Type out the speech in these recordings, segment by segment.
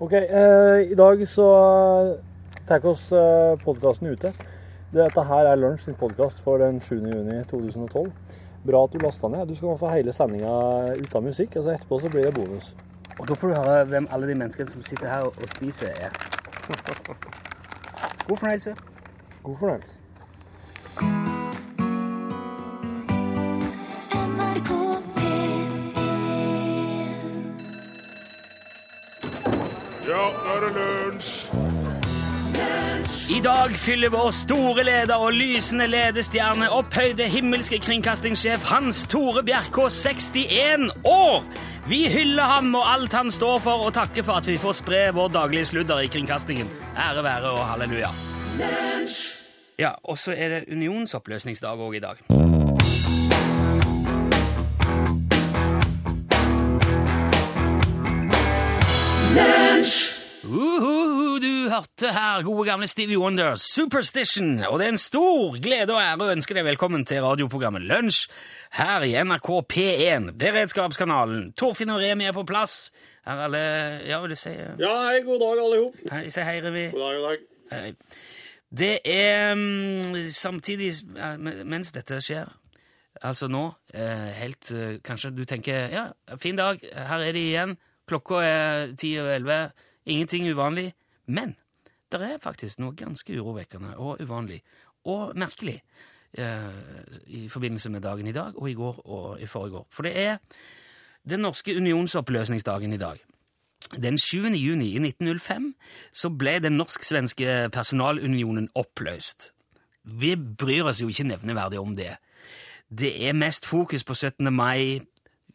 Ok, eh, i dag så tar vi oss eh, podkasten ute. Dette her er Lunsj sin podkast for den 7. juni 2012. Bra at du lasta ned. Du skal få hele sendinga uten musikk. altså Etterpå så blir det bonus. Og da får du høre hvem alle de menneskene som sitter her og, og spiser, er. God fornøyelse. God fornøyelse. I dag fyller vår store leder og lysende ledestjerne, opphøyde himmelske kringkastingssjef Hans Tore Bjerkå 61 år! Vi hyller ham og alt han står for, og takker for at vi får spre vår daglige sludder i kringkastingen. Ære være og halleluja. Ja, og så er det unionsoppløsningsdag òg i dag. Uhuhu, hørte her gode gamle Stevie Wonder, Superstition, og det er en stor glede og ære å ønske deg velkommen til radioprogrammet Lunsj her i NRK P1, beredskapskanalen. Torfinn og Remi er på plass. Er alle Ja, vil du si Ja, hei, god dag, alle sammen. Hei, si hei, Remi. God dag, god dag. Hei. Det er mm, samtidig eh, mens dette skjer, altså nå, eh, helt eh, Kanskje du tenker ja, fin dag, her er de igjen. Klokka er ti og elleve. Ingenting uvanlig. Men det er faktisk noe ganske urovekkende og uvanlig og merkelig eh, i forbindelse med dagen i dag og i går og i forrige år. For det er den norske unionsoppløsningsdagen i dag. Den 7. juni i 1905 så ble den norsk-svenske personalunionen oppløst. Vi bryr oss jo ikke nevneverdig om det. Det er mest fokus på 17. mai,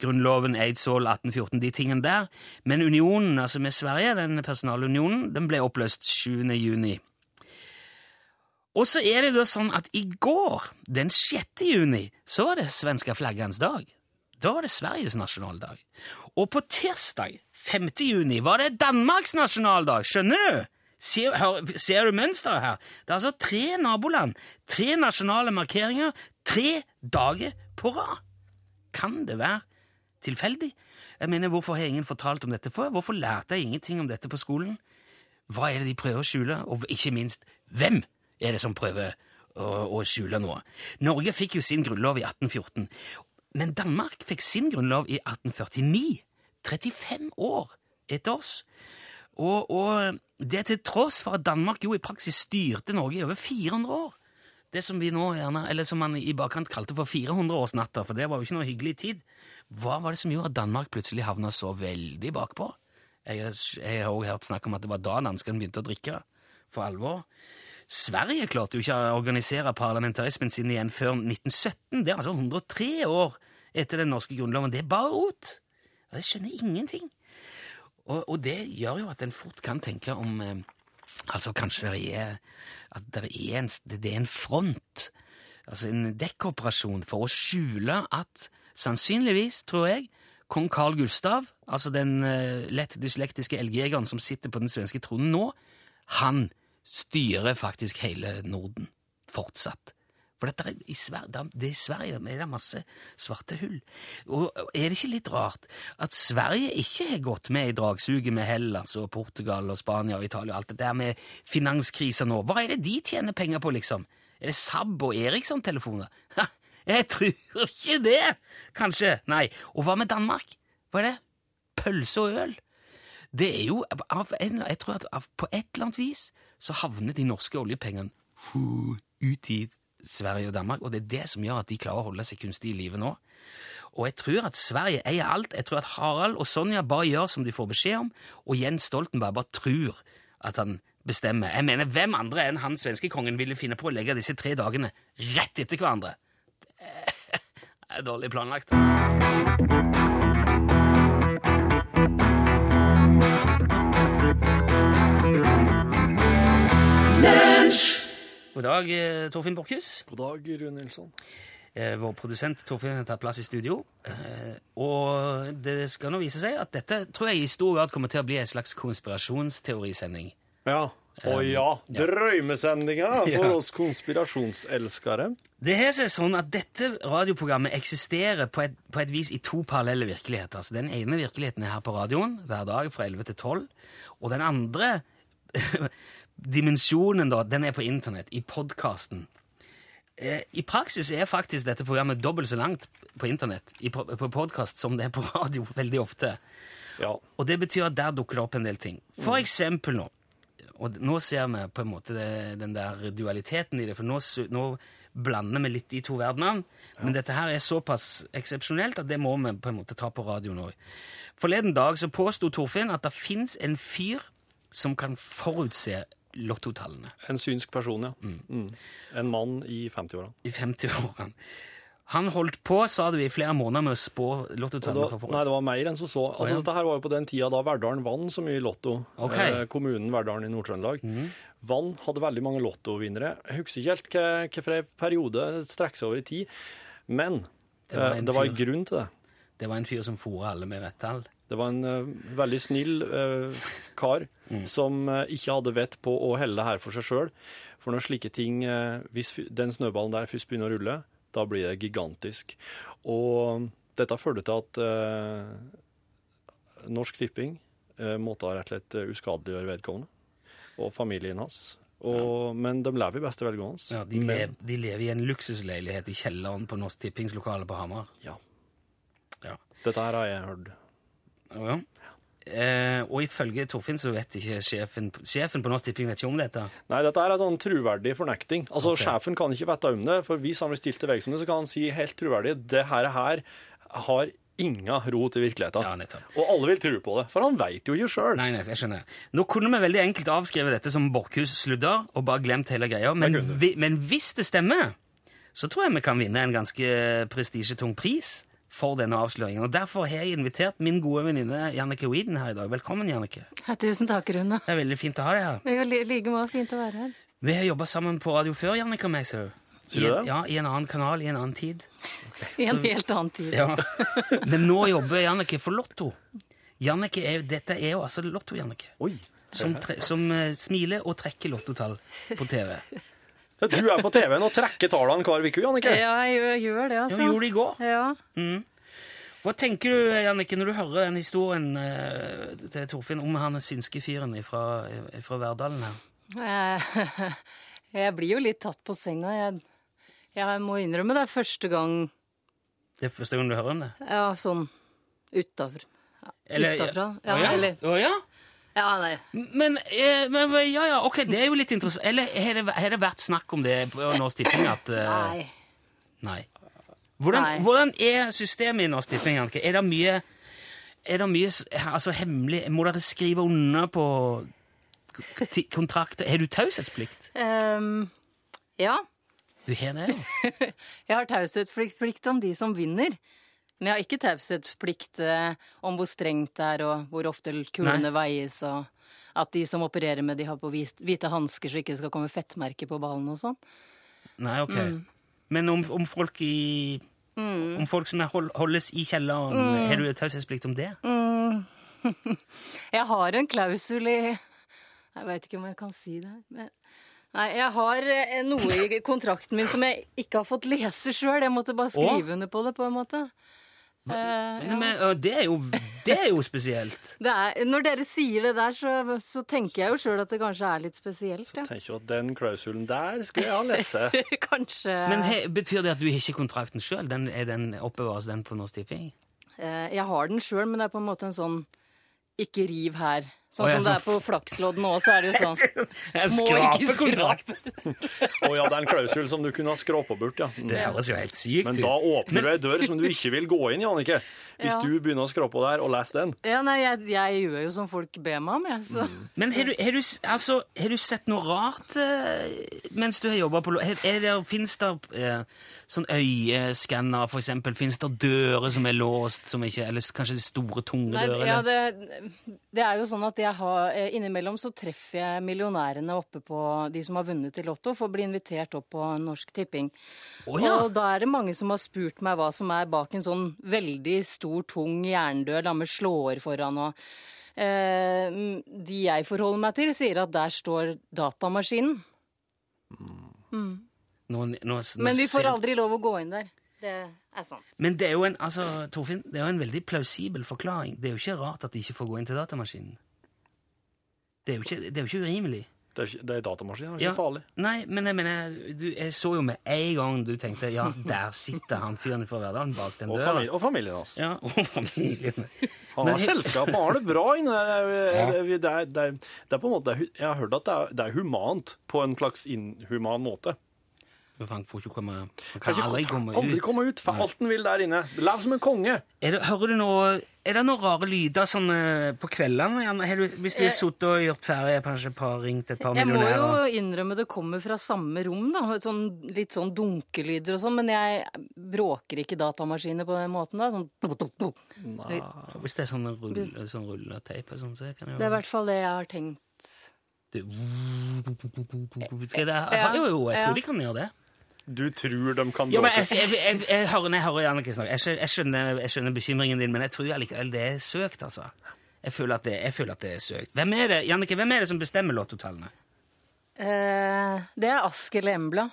Grunnloven, Eidsvoll, 1814, de tingene der. Men unionen, altså med Sverige, den personalunionen, den ble oppløst 7. juni. Og så er det da sånn at i går, den 6. juni, så var det svenska flaggernes dag. Da var det Sveriges nasjonaldag. Og på tirsdag, 5. juni, var det Danmarks nasjonaldag. Skjønner du? Ser, hør, ser du mønsteret her? Det er altså tre naboland, tre nasjonale markeringer, tre dager på rad. Kan det være tilfeldig? Jeg mener, Hvorfor har ingen fortalt om dette før? Hvorfor lærte jeg ingenting om dette på skolen? Hva er det de prøver å skjule? Og ikke minst, hvem er det som prøver å, å skjule noe? Norge fikk jo sin grunnlov i 1814, men Danmark fikk sin grunnlov i 1849. 35 år etter oss. Og, og det til tross for at Danmark jo i praksis styrte Norge i over 400 år. Det som vi nå gjerne, eller som man i bakkant kalte for 400-årsnatta, for det var jo ikke noe hyggelig tid. Hva var det som gjorde at Danmark plutselig havna så veldig bakpå? Jeg, jeg har også hørt snakk om at det var da danskene begynte å drikke for alvor. Sverige klarte jo ikke å organisere parlamentarismen sin igjen før 1917. Det er altså 103 år etter den norske grunnloven. Det er bare rot! Jeg skjønner ingenting. Og, og, det gjør jo at en fort kan tenke om eh, Altså, kanskje det er det er en, det er en front, altså en dekkoperasjon, for å skjule at sannsynligvis, tror jeg, kong Carl Gustav, altså den uh, lett dyslektiske elgjegeren som sitter på den svenske tronen nå, han styrer faktisk hele Norden fortsatt. For dette er, i Sverige, det er Sverige det er masse svarte hull. Og er det ikke litt rart at Sverige ikke har gått med i dragsuget med Hellas og Portugal og Spania og Italia og alt det der med finanskrisa nå? Hva er det de tjener penger på, liksom? Er det SAB og Eriksson-telefoner? Jeg tror ikke det! Kanskje. Nei. Og hva med Danmark? Hva er det? Pølse og øl? Det er jo Jeg tror at på et eller annet vis så havner de norske oljepengene ut i Sverige og Danmark, og det er det som gjør at de klarer å holde seg kunstig i live nå. Og jeg tror at Sverige eier alt. Jeg tror at Harald og Sonja bare gjør som de får beskjed om, og Jens Stoltenberg bare tror at han bestemmer. Jeg mener, hvem andre enn han svenskekongen ville finne på å legge disse tre dagene rett etter hverandre? Det er dårlig planlagt. God dag, eh, Torfinn Borchhus. God dag, Rune Nilsson. Eh, Vår produsent Torfinn har tatt plass i studio. Eh, Og det skal nå vise seg at dette tror jeg i stor grad kommer til å bli en slags konspirasjonsteorisending. Ja, Å ja. Drømmesendinga for oss konspirasjonselskere. Det har seg sånn at dette radioprogrammet eksisterer på et, på et vis i to parallelle virkeligheter. Altså, den ene virkeligheten er her på radioen hver dag fra 11 til 12, og den andre dimensjonen da, den er på internett, i podkasten. Eh, I praksis er faktisk dette programmet dobbelt så langt på internett i, på, podcast, podkast som det er på radio veldig ofte. Ja. Og det betyr at der dukker det opp en del ting. For eksempel nå, og nå ser vi på en måte det, den der dualiteten i det, for nå, nå blander vi litt de to verdenene, men dette her er såpass eksepsjonelt at det må vi på en måte ta på radioen òg. Forleden dag så påsto Torfinn at det fins en fyr som kan forutse lottotallene En synsk person, ja. Mm. En mann i 50-åra. i 50-årene. Han holdt på, sa du, i flere måneder med å spå lottotallene da-. Nei, det var mer enn som så. Altså, ja. Dette her var jo på den tida da Verdalen vant så mye i Lotto. Ok. Mhm. Eh, kommunen Verdalen i Nord-Trøndelag. Vann hadde veldig mange lottovinnere. Jeg husker ikke helt hvilken periode det strekker seg over i tid, men Det var eh, en det var en grunn til det. Det var en fyr som fôra alle med rett tall. Det var en uh, veldig snill uh, kar Mm. som uh, ikke hadde vett på å helle det her for seg sjøl. For når slike ting Hvis den snøballen der først begynner å rulle, da blir det gigantisk. Og dette førte til at Norsk Tipping måtte rett og slett uskadeliggjøre vedkommende og familien hans. Og, Men de lever i beste velgående. Ja, de, Men- lev, de lever i en luksusleilighet i kjelleren på Norsk Tippings lokale på Hamar. Ja. Ja. Dette her har jeg hørt. Ja. Eh, og ifølge Torfinn så vet ikke sjefen, sjefen på Norsk Tipping vet ikke om dette. Nei, dette er en sånn troverdig fornekting. Altså, okay. Sjefen kan ikke vite om det, for hvis han blir stilt til veggs om det, så kan han si helt troverdig det her, her har inga rot i virkeligheten. Ja, nettopp. Og alle vil tro på det, for han veit jo ikke sjøl. Nei, nei, jeg skjønner. Nå kunne vi veldig enkelt avskrevet dette som Borchhus sludder og bare glemt hele greia, men, vi, men hvis det stemmer, så tror jeg vi kan vinne en ganske prestisjetung pris for denne avsløringen. Og derfor har jeg invitert min gode venninne Jannike Weeden her i dag. Velkommen, Jannike. Ja, tusen takk, Rune. Det er veldig fint å ha deg her. Det er jo like måte fint å være her. Vi har jobba sammen på radio før, Jannike og meg, ser du. Sier I du en- det? Ja, I en annen kanal, i en annen tid. I en Så- helt annen tid. Ja. Men nå jobber Jannike for Lotto. Janneke er, dette er jo altså Lotto-Jannike. Oi. Som, tre, som uh, smiler og trekker lottotall på TV. Du er på TV-en og trekker tallene hver uke, Jannike. Ja, jeg gjør, gjør det, altså. Ja, gjorde det i går. Ja. Hva tenker du, Jannike, når du hører den historien eh, til Torfinn om han synske fyren fra, fra Verdalen her? Eh, Jeg blir jo litt tatt på senga. Jeg, jeg må innrømme det er første gang Det er første gang du hører om det? Ja, sånn utafor. Ja, Eller- Utafra. Å Ja, ja? eller Å ja? Ja, nei. Men, eh, men ja, ja, ok, det er jo litt interessant. Eller har det, har det vært snakk om det på Norsk Tipping? At, eh, Nei. Nei. Hvordan, Nei. hvordan er systemet i Norsk Tipping? Er det mye, er det mye s- altså, hemmelig Må dere skrive under på k- kontrakter? Har du taushetsplikt? Ehm, ja. Du har det. Jeg har taushetsplikt om de som vinner. Men jeg har ikke taushetsplikt eh, om hvor strengt det er, og hvor ofte kulene veies, og at de som opererer med de har på hvite hansker så ikke skal komme fettmerker på ballen og sånn. Nei, ok. Mm. Men om, om folk i Om folk som er hold, holdes i kjelleren, Mm. har du taushetsplikt om det? Jeg har en klausul i Jeg veit ikke om jeg kan si det. Men, nei, jeg har eh, noe i kontrakten min som jeg ikke har fått lese sjøl. Jeg måtte bare skrive under på det, på en måte. Eh, ja. men, det, er jo, det er jo spesielt. det er, når dere sier det der, så, så tenker jeg jo sjøl at det kanskje er litt spesielt. Ja. Tenker jeg at den klausulen der skulle jeg ha lest. kanskje Men he, Betyr det at du ikke har kontrakten sjøl? Den, den, oppbevares den på Norsk Tipping? eh, Jeg har den sjøl, men det er på en måte en sånn ikke riv her. Sånn som det er på flakslodden òg, så er det jo sånn. Jeg Må ikke skrape. Å ja, det er en klausul som du kunne ha skrapa bort, ja. Det høres jo helt sykt Men da åpner du ei dør som du ikke vil gå inn i, Hvis Ja. du begynner å skrape der og lese den. Ja, nei, jeg, jeg gjør jo som folk ber meg om, jeg, så Men har du, har, du, altså, har du sett noe rart uh, mens du har jobba på er, er det, Fins det uh, sånn øyeskanner, for eksempel? Fins det dører som er låst, som ikke Eller kanskje de store, tunge dører? ja, det, det er jo sånn at jeg har, eh, innimellom så treffer jeg millionærene oppe på de som har vunnet i Lotto, for å bli invitert opp på Norsk Tipping. Oh, ja. Og da er det mange som har spurt meg hva som er bak en sånn veldig stor, tung jerndør da med slåer foran og eh, De jeg forholder meg til, sier at der står datamaskinen. Nå, nå, nå Men vi får aldri lov å gå inn der. Det er sant. Men det er jo en, altså, Torfinn, det er jo en veldig plausibel forklaring. Det er jo ikke rart at de ikke får gå inn til datamaskinen. Det er jo ikke, det er jo ikke urimelig. Det er, ikke- det er datamaskin, det er Ja. ikke farlig. Nei, men jeg mener, du, jeg så jo med en gang du tenkte ja, der sitter han fyren fra Verdalen bak den Og, døra. og familien hans. Ja, og familien. Han har selskap, han har det bra inne. Det er på en måte, Jeg har hørt at det er, det er humant på en slags inhuman måte. Han får ikke komme Han Kan kan aldri komme ut. aldri komme ut, for alt han vil der inne. Lev som en konge. Er det, hører du noe Er det noen rare lyder sånn eh, på kveldene? Hvis du har Jeg- sittet og gjort ferie, kanskje et par, ringt et par Jeg må jo innrømme det kommer fra samme rom, da. Sånn, litt sånn dunkelyder og sånn. Men jeg bråker ikke datamaskiner på den måten, da. Sånn Hvis det er sånn rull, sånn rulleteip og sånn, så kan det jo Det er i hvert fall det jeg har tenkt. det, jo, jo, jeg tror de kan gjøre det. Du tror de kan Jo, men jeg, jeg, jeg, jeg, hører, når jeg hører Jannicke snakke, jeg, jeg, skjønner, jeg skjønner bekymringen din, men jeg tror allikevel det er søkt, altså. Jeg føler at det, jeg føler at det er søkt. Hvem er det, Jannicke, hvem er det som bestemmer lottotallene? Eh, det er Askild eller Embla.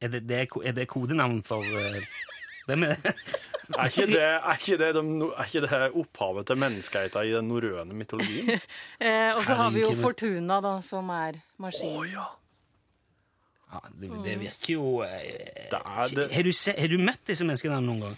Er det, det er, er det kodenavn for uh, Hvem er det? Er ikke det, er ikke det, de, er ikke det opphavet til menneskeheten i den norrøne mytologien? Eh, og så har vi jo Fortuna, da, som er maskin. ja. Ja, det, det virker jo eh, Det er det. Har, du se, har du møtt disse menneskene noen gang?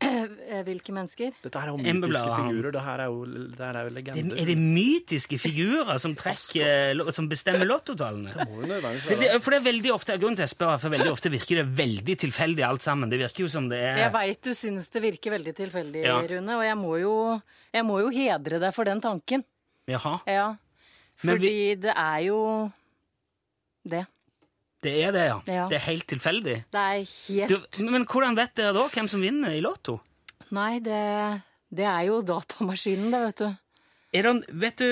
Eh, hvilke mennesker? Dette her er jo Embla, mytiske han. figurer. Det her er jo, det her er jo Er, legender. er det mytiske figurer som, trekker, lo- som bestemmer lottotallene? Det må jo nødvendigvis Det, være det. vir- for det er veldig ofte, grunnen til at jeg spør, for veldig ofte virker det veldig tilfeldig alt sammen. Det virker jo som det er Jeg veit du syns det virker veldig tilfeldig, Ja. Rune, og jeg må, jo, jeg må jo hedre deg for den tanken. Jaha. Ja. Men Fordi vi- det er jo det. Det er det, ja. Ja. Det er helt tilfeldig. Det er helt Du, men hvordan vet dere da hvem som vinner i Lotto? Nei, det, det er jo datamaskinen, det, vet du. Er det, vet du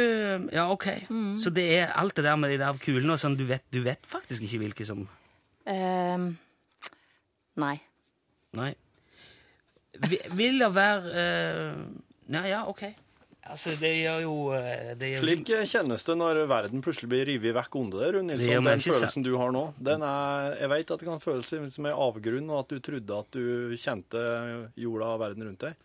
Ja, OK. Mm. Så det er alt det der med de der kulene og sånn, du vet, du vet faktisk ikke hvilke som um, nei. Nei. Vil det være uh, Nei, ja, OK. Altså, det gjør jo eh, det gjør, Slik kjennes det når verden plutselig blir revet vekk under deg, Rune Nilsson. Den følelsen du har nå. Den er, jeg vet at det kan føles som en avgrunn, og at du trodde at du kjente jorda og verden rundt deg.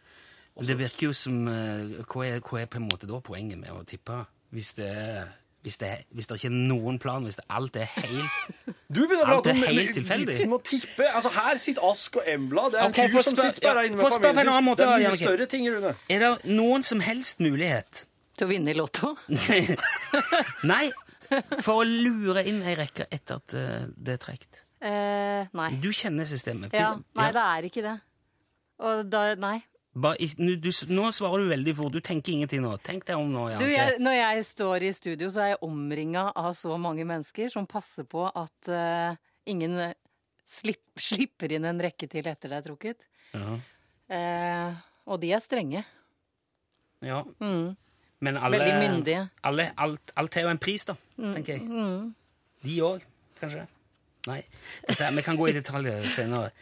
Det virker jo som eh, hva, er, hva er på en måte da poenget med å tippe? Hvis det, er- hvis det, hvis det ikke er noen plan, hvis det, alt er helt Du begynner Alt er helt tilfeldig. vitsen med å tippe. Altså, her sitter Ask og Embla. Det er en Ok, fyr som sitter bare ja, inne med en familien sin. måte, Det er mye okay. større ting, Rune. Er det noen som helst mulighet Til å vinne i Lotto? Nei, for å lure inn ei rekke etter at eh, det er trukket. Eh, nei. Du kjenner systemet. Ja, nei, Ja. det er ikke det. Og da, nei. Bare nu- du, nå svarer du veldig fort. Du tenker ingenting nå. Tenk deg om nå, Du, jeg, når jeg står i studio, så er jeg omringa av så mange mennesker som passer på at uh, ingen eh, slipp, slipper inn en rekke til etter det er trukket. Ja. Uh, og de er strenge. ja. Mm. Men alle, Veldig myndige. Alle, alt, alt er jo en pris, da, tenker jeg. Mm. De òg, kanskje? Nei. Dette, vi kan gå i detaljer senere.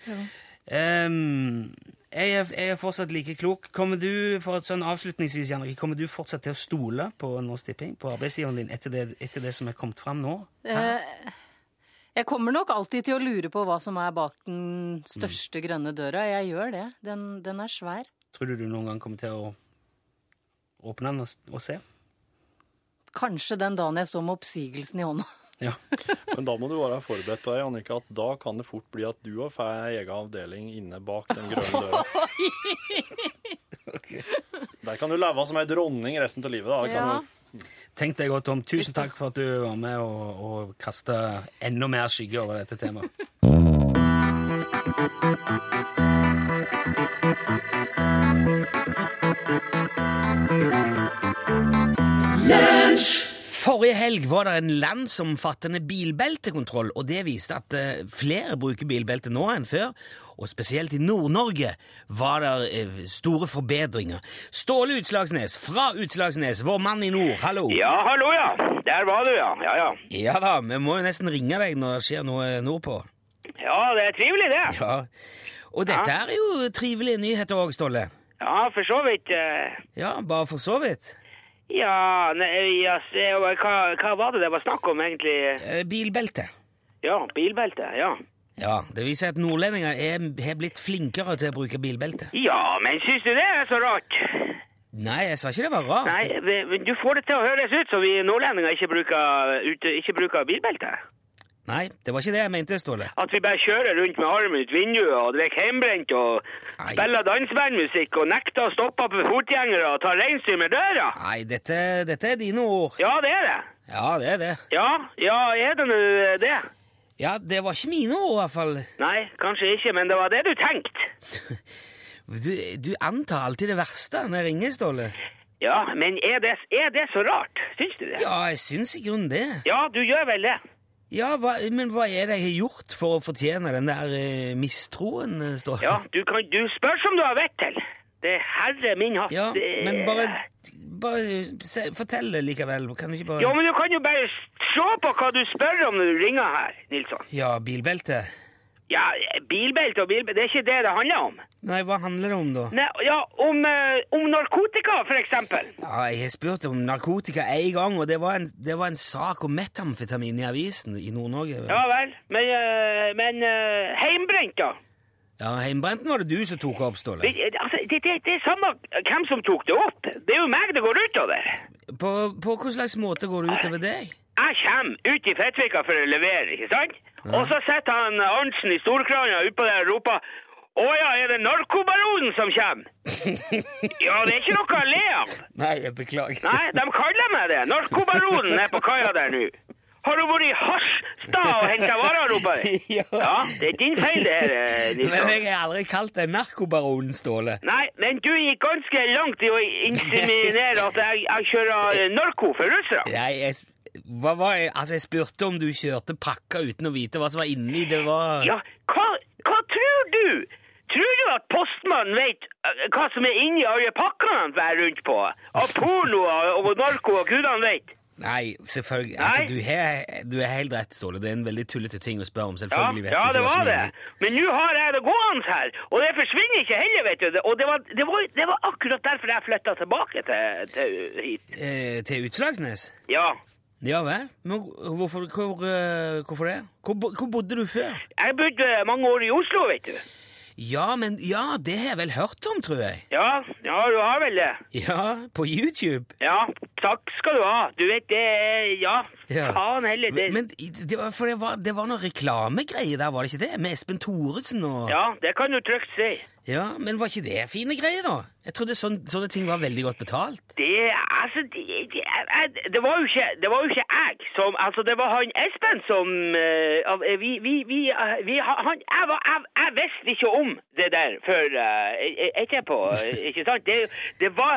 Ehm, jeg, er, jeg er fortsatt like klok. Kommer du for et sånn avslutningsvis, Janrik, kommer du fortsatt til å stole på Norsk Tipping, på arbeidsgiveren din, etter det, etter det som er kommet fram nå? Eh, jeg kommer nok alltid til å lure på hva som er bak den største grønne døra. Jeg gjør det. Den, den er svær. Tror du du noen gang kommer til å åpne den og, og se? Kanskje den dagen jeg står med oppsigelsen i hånda. Ja. Men da må du være forberedt på det, Annika, at da kan det fort bli at du har får ei egen avdeling inne bak den grønne døra. Der kan du leve som ei dronning resten av livet. da. Det kan Ja. du- Tenk deg godt om. Tusen takk for at du var med og, og kasta enda mer skygge over dette temaet. Forrige helg var det en landsomfattende bilbeltekontroll, og det viste at eh, flere bruker bilbelte nå enn før. Og spesielt i Nord-Norge var det eh, store forbedringer. Ståle Utslagsnes fra Utslagsnes, vår mann i nord, hallo! Ja, hallo, ja. Der var du, ja. Ja, ja. Ja da, vi må jo nesten ringe deg når det skjer noe nordpå. Ja, det er trivelig, det. Ja. Og dette er jo trivelige nyheter òg, Ståle. Ja, for så vidt. eh, Ja, bare for så vidt. Ja, nei, ja se, hva, hva var det det var snakk om, egentlig? Eh, Bilbelte. Ja, bilbelte, ja. Ja, det viser at nordlendinger er, har blitt flinkere til å bruke bilbelte. Ja, men syns du det er så rart? Nei, jeg sa ikke det var rart. Nei, vi- du får det til å høres ut som vi nordlendinger ikke bruker, ikke bruker bilbelte. Nei, det var ikke det jeg mente, Ståle. At vi bare kjører rundt med armen ut vinduet og drikker hjemmebrent og Nei. spiller dansebandmusikk og nekter å stoppe på fotgjengere og ta reinsdyr med døra. Nei, dette, dette er dine ord. Ja, det er det. Ja, det er det. Ja, ja, er det nå det? Ja, det var ikke mine ord, i hvert fall. Nei, kanskje ikke, men det var det du tenkte. Du, du antar alltid det verste når jeg ringer, Ståle. Ja, men er det, er det så rart? Syns du det? Ja, jeg syns i grunnen det. Ja, du gjør vel det. Ja, hva, men hva er det jeg har gjort for å fortjene den der eh, mistroen, eh, Ståle? Ja, du, kan, du spør som du har vett til. Det er herre min hatt. Ja, det- men bare, bare se, fortell det likevel. Kan du ikke bare Ja, men du kan jo bare se på hva du spør om når du ringer her, Nilsson. Ja, bilbelte? Ja, bilbelte og bilbelte, det er ikke det det handler om. Nei, hva handler det om, da? Nei, ja, om, eh, om narkotika, for eksempel. Ja, jeg har spurt om narkotika én gang, og det var, en, det var en sak om metamfetamin i avisen i Nord-Norge. Ja vel, men, eh, men uh, heimbrent, da? Ja, Heimbrenten var det du som tok opp, Ståle. Det, altså, det, det, det er samme hvem som tok det opp. Det er jo meg det går utover. På, på hvilken slags måte går det utover deg? Jeg kommer ut i Fettvika for å levere, ikke sant? Og så sitter han Arntzen i storkrana utpå der og roper Å ja, er det narkobaronen som kommer? Ja, det er ikke noe å le av. Nei, jeg beklager. Nei, de kaller meg det. Narkobaronen er på kaia der nå. Har du vært i Harstad og henta varer, roper de. Ja. Ja, det er din feil, det her, eh, Men jeg har aldri kalt deg narkobaronen, Ståle. Nei, men du gikk ganske langt i å inseminere at jeg, jeg kjører eh, narko for russere. Nei, jeg, hva var jeg, altså jeg spurte om du kjørte pakka uten å vite hva som var inni. Det var Ja, hva, hva tror du? Tror du at postmannen vet eh, hva som er inni alle pakkene han bærer rundt på? Av porno og, og narko og gudene vet? Nei, selvfølgelig. Nei? Altså, du, har, du er helt rett, Ståle. Det er en veldig tullete ting å spørre om. Ja, Selvfølgelig vet ja, du det ikke hva var som er det. inni. Men nå har jeg det gående her, og det forsvinner ikke heller, vet du. Og det var, det var, det var akkurat derfor jeg flytta tilbake til, til hit. Eh, til Utslagsnes? Ja. Ja vel. Men hvorfor, hvor, eh, hvorfor det? Hvor, hvor bodde du før? Jeg bodde mange år i Oslo, vet du. Ja, men ja, det har jeg vel hørt om, tror jeg. Ja, ja, du har vel det. Ja, på YouTube. Ja, takk skal du ha. Du vet, det Ja, Ja. faen heller. Det, Men det var, for det var, det var noen reklamegreier der, var det ikke det? Med Espen Thoresen og ja, det kan du trygt si. Ja, Men var ikke det fine greier, da? Jeg trodde sånn, sånne ting var veldig godt betalt. Det, altså, det, det, det, var jo ikke, det var jo ikke jeg som Altså, det var han Espen som uh, Vi, vi, vi, uh, vi han, jeg, var, jeg, jeg visste ikke om det der før uh, etterpå, ikke sant? Det, det var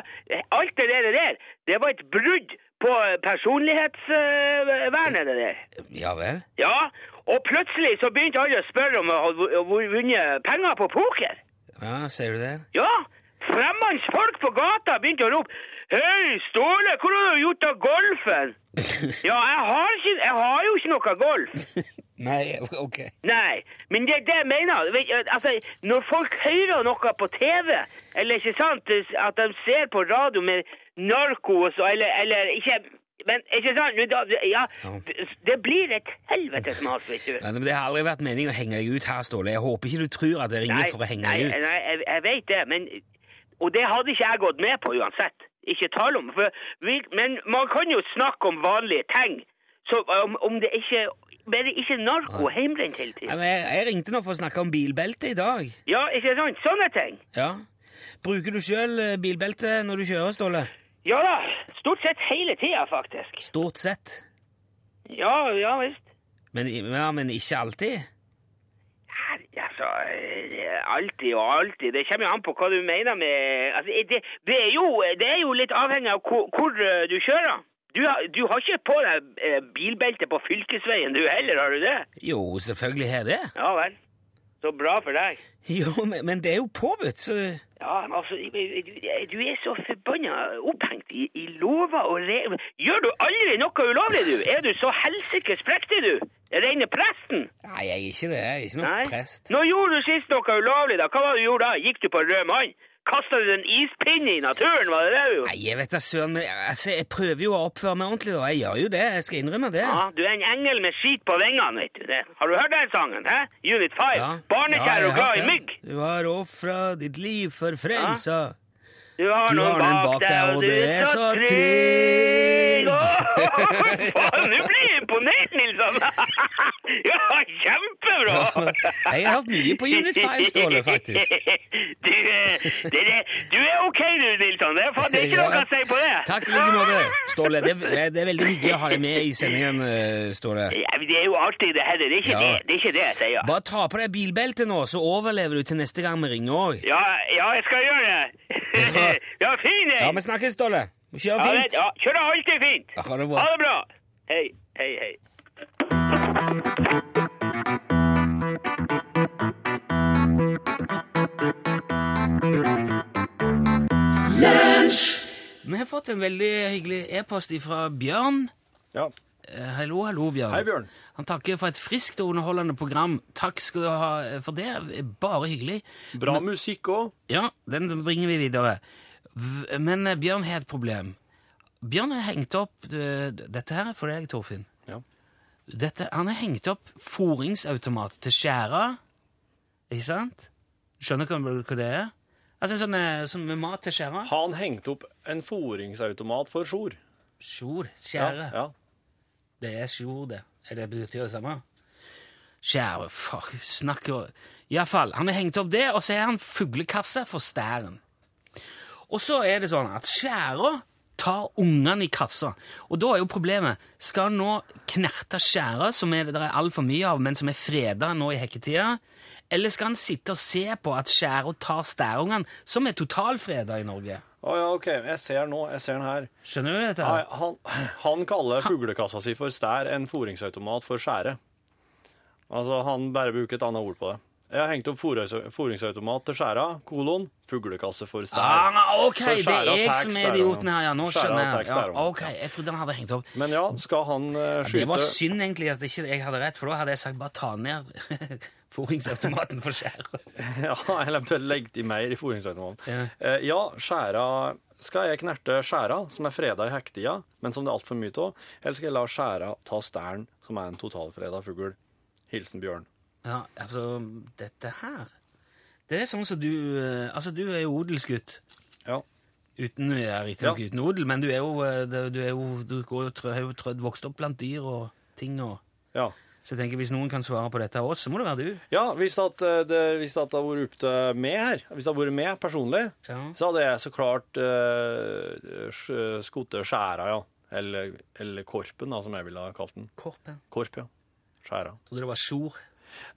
Alt det der, der, det var et brudd på personlighetsvernet, det der. Ja vel? Ja, og plutselig så begynte alle å spørre om jeg hadde vunnet penger på poker. Ja, ser du det? Ja, fremmands folk på gata begynte å rope Hei, Ståle, hvor har du gjort av golfen? Ja, jeg har, ikke, jeg har jo ikke noe golf. Nei, ok. Nei, men det er det jeg mener. Altså, når folk hører noe på TV, eller ikke sant, at de ser på radio med narko og så, eller, eller ikke men ikke sant, da- ja, det, blir et helvetes mas, vet du. Nei, men Det har aldri vært meningen å henge deg ut her, Ståle. Jeg håper ikke du tror at jeg ringer for å henge nei, deg ut. Nei, jeg, jeg vet det, men Og det hadde ikke jeg gått med på uansett. Ikke tale om. Vi, men man kan jo snakke om vanlige ting. Så om, om det ikke Bare ikke narko ja. hjemmebrent hele Nei, tiden. men jeg, jeg ringte nå for å snakke om bilbelte i dag. Ja, ikke sant? Sånne ting. Ja. Bruker du sjøl bilbelte når du kjører, Ståle? Ja da. Stort sett hele tida, faktisk. Stort sett. Ja, ja visst. Men, ja, men ikke alltid? Ja, Altså, eh, alltid og alltid. Det kommer jo an på hva du mener med altså, det, det, er jo, det er jo litt avhengig av hvor, hvor eh, du kjører. Du, du har ikke på deg eh, bilbelte på fylkesveien du heller, har du det? Jo, selvfølgelig har jeg det. Ja vel. Så bra for deg. Jo, men, men det er jo påbudt, så Ja, men altså, du, er så forbanna opphengt i, i lover og regler. Gjør du aldri noe ulovlig, du? Er du så helsikes prektig, du? Reine presten? Nei, jeg er ikke det. Jeg er ikke noen Nei. prest. Nå gjorde du sist noe ulovlig, da? Hva var det du gjorde da? Gikk du på rød mann? Kasta du en ispinne i naturen, var det det du gjorde? Nei, jeg vet da søren, men altså, jeg prøver jo å oppføre meg ordentlig, da. Jeg gjør jo det, jeg skal innrømme det. Ja, du er en engel med skit på vingene, vet du det. Har du hørt den sangen, hæ? Unit 5. Ja. Barnekjær Ja, og glad i mygg. Du har ofra ditt liv for frelsa. Du har Du har den bak deg, og det er så trygg. Nå blir jeg imponert, Nilsson. ja, kjempebra. Jeg har hatt mye på Unit 5, Ståle, faktisk. Du, det, det er, du er ok, du, Nilsson. Det er, det ikke noe å si på det. Takk i like måte, Ståle. Det, det er veldig hyggelig å ha deg med i sendingen, eh, Ståle. Ja, det er jo alltid det her. Det er ikke, Ja. det, det, er ikke det jeg sier. Bare ta på deg bilbeltet nå, så overlever du til neste gang vi ringer òg. Ja, ja, jeg skal gjøre det. ja, fin jeg. Ja, vi snakkes, Ståle. Kjør Ja, det- fint. ja, kjør alltid fint. Ha det Ha bra. det bra. Hei, hei, hei. Vi har fått en veldig hyggelig e-post fra Bjørn. Ja. Eh, Hallo, hallo, Bjørn. Hei, Bjørn. Han takker for et friskt og underholdende program. Takk skal du ha for det. Bare hyggelig. Bra musikk òg. Ja, den bringer vi videre. Men eh, Bjørn har et problem. Bjørn har hengt opp eh, Dette her er for deg, Torfinn. Ja. Dette, han har hengt opp fôringsautomat til skjæra. Ikke sant? Skjønner du hva det er? Altså sånn, eh, sånn med mat til skjæra. Han hengte opp en fôringsautomat for sjor. Sjor. Skjære. Ja. Det er sjor, det. Er det betyr det samme? Skjære, fuck, snakker Iallfall, han har hengt opp det, og så er han fuglekasse for stæren. Og så er det sånn at skjæra tar ungene i kassa. Og da er jo problemet Skal han nå knerte skjæra, som er, det er altfor mye av, men som er freda nå i hekketida? Eller skal han sitte og se på at skjæra tar stærungene, som er totalfreda i Norge? Å ja, OK. Jeg ser nå. Jeg ser den her. Skjønner du dette? Nei, han, han kaller fuglekassa si for stær en fôringsautomat for skjære. Altså, han bare bruker et annet ord på det. Jeg har hengt opp fôrings- fôringsautomat til skjæra, kolon, fuglekasse for stær. Ah, ok, For det er jeg som er idioten her, ja. Nå skjønner jeg. Ja, ok, jeg trodde han hadde hengt opp. Men ja, skal han eh, Det var synd egentlig at ikke jeg hadde rett, for da hadde jeg sagt bare ta ned fôringsautomaten for skjæra. Ja, eller eventuelt legge til mer i fôringsautomaten. Ja. uh, ja, skjæra Skal jeg knerte skjæra, som er freda i hektida, men som det er altfor mye av, eller skal jeg la skjæra ta stæren, som er en totalfreda fugl? Hilsen Bjørn. Ja, altså, dette her Det er sånn som du eh, Altså, du er jo odelsgutt. Ja. Uten, ja, Riktignok Ja. uten odel, men du er jo eh, Du, er jo, du går, jo har jo trødd vokst opp blant dyr og ting og Ja. Så jeg tenker hvis noen kan svare på dette av oss, så må det være du. Ja, hvis, at, eh, det, hvis at det hadde vært opp til meg her, hvis det hadde vært meg personlig, Ja. så hadde jeg så klart uh, skutt skjæra, ja. Eller, eller korpen, da, som jeg ville ha kalt den. Korpen. Korp, ja. Skjæra. Trodde det var sjor.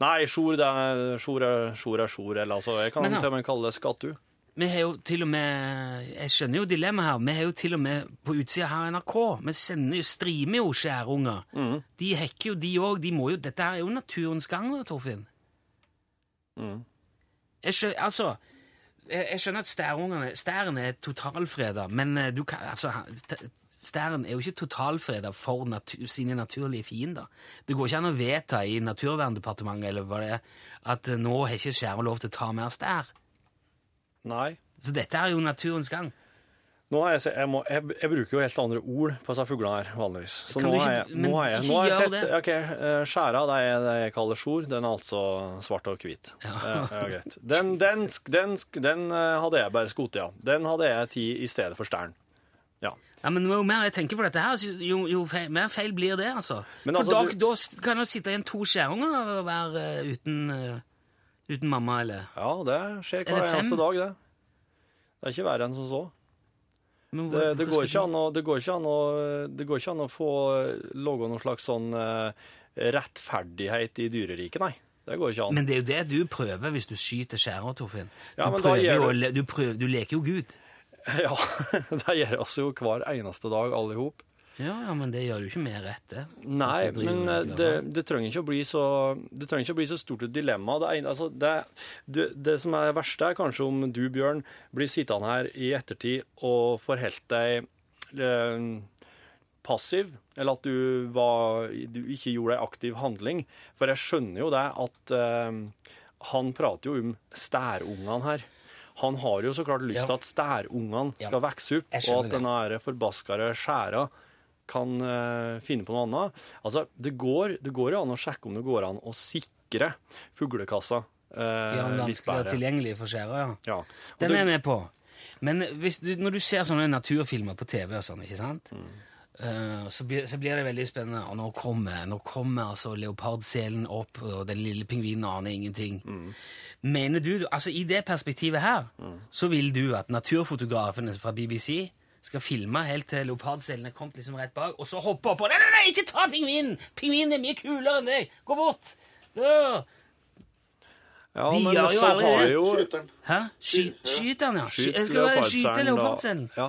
Nei, sjor det er sjor er sjor, er sjor eller altså, jeg kan Men ja. til og med kalle det skattu. Vi har jo til og med Jeg skjønner jo dilemmaet her. Vi har jo til og med på utsida her NRK Vi sender jo, streamer jo skjærunger. Mm. De hekker jo, de òg. De må jo Dette er jo naturens gang, da, Torfinn. Mm. Jeg skjønner, altså jeg, jeg skjønner at stærungene Stæren er totalfreda, men eh, du kan altså han- st- Stæren er jo ikke totalfreda for natur, sine naturlige fiender. Det går ikke an å vedta i Naturverndepartementet eller hva det er, at eh, nå har ikke skjæra lov til å ta mer stær. Nei. Så dette er jo naturens gang. Nå har jeg, sett, jeg, må, jeg, jeg bruker jo helt andre ord på disse fuglene her, vanligvis. Så nå du har ikke- jeg, nå har jeg, nå har jeg sett det. OK, eh, skjæra, det er det jeg kaller sjor. Den er altså svart og hvit. Ja. Ja, greit. Den, den, den, den eh, hadde jeg bare skutt, ja. Den hadde jeg tid i stedet for stæren. Ja. Ja, men Jo mer jeg tenker på dette, her, jo, jo feil, mer feil blir det. altså. Men For altså, da, du- da kan det sitte igjen to skjærunger og være uh, uten, uh, uten mamma, eller ja, det skjer Er det eneste dag, det. Det er ikke verre enn som så. Men Det, hvor- det, hvor går ikke an å, det går ikke an å, det går ikke an å få lage noen slags sånn uh, rettferdighet i dyreriket, nei. Det går ikke an. Men det er jo det du prøver hvis du skyter skjæra, Torfinn. Du, Ja, prøver jo du, prøver, du leker jo Gud. Ja, det gjør oss jo hver eneste dag, alle i hop. Ja, ja, men det gjør jo ikke mer rett, det. Nei, men eh, det. det, trenger ikke å bli så Det trenger ikke å bli så stort et dilemma. Det, ene- altså, det, det, det som er det verste, er kanskje om du, Bjørn, blir sittende her i ettertid og forholdt deg eh, passiv, eller at du, var, du ikke gjorde ei aktiv handling. For jeg skjønner jo det at eh, han prater jo om stærungene her. Han har jo så klart lyst Ja. til at stærungene Ja. skal vokse opp, og at denne forbaskede skjæra kan uh, finne på noe annet. Altså, det går, det går jo an å sjekke om det går an å sikre fuglekassa Uh, Ja, litt vanskelig og bedre. tilgjengelig for skjæra, ja. Ja. Den det- er jeg med på. Men hvis du, når du ser sånne naturfilmer på TV og sånn, ikke sant? Mm. Eh, så, blir, så blir det veldig spennende. Og nå kommer, nå kommer altså leopardselen opp, og den lille pingvinen aner ingenting. Mm. Mener du, altså i det perspektivet her, så vil du at naturfotografene fra BBC skal filme helt til leopardselen er kommet liksom rett bak, og så hoppe opp og Nei, nei, nei, ikke ta pingvinen! Pingvinen er mye kulere enn deg! Gå bort! Da. ja, de men gjør jo så aldri har det. jo Hæ? Sky, skyt den, ja. Sky, Skyt leopardselen, leopardselen. Ja.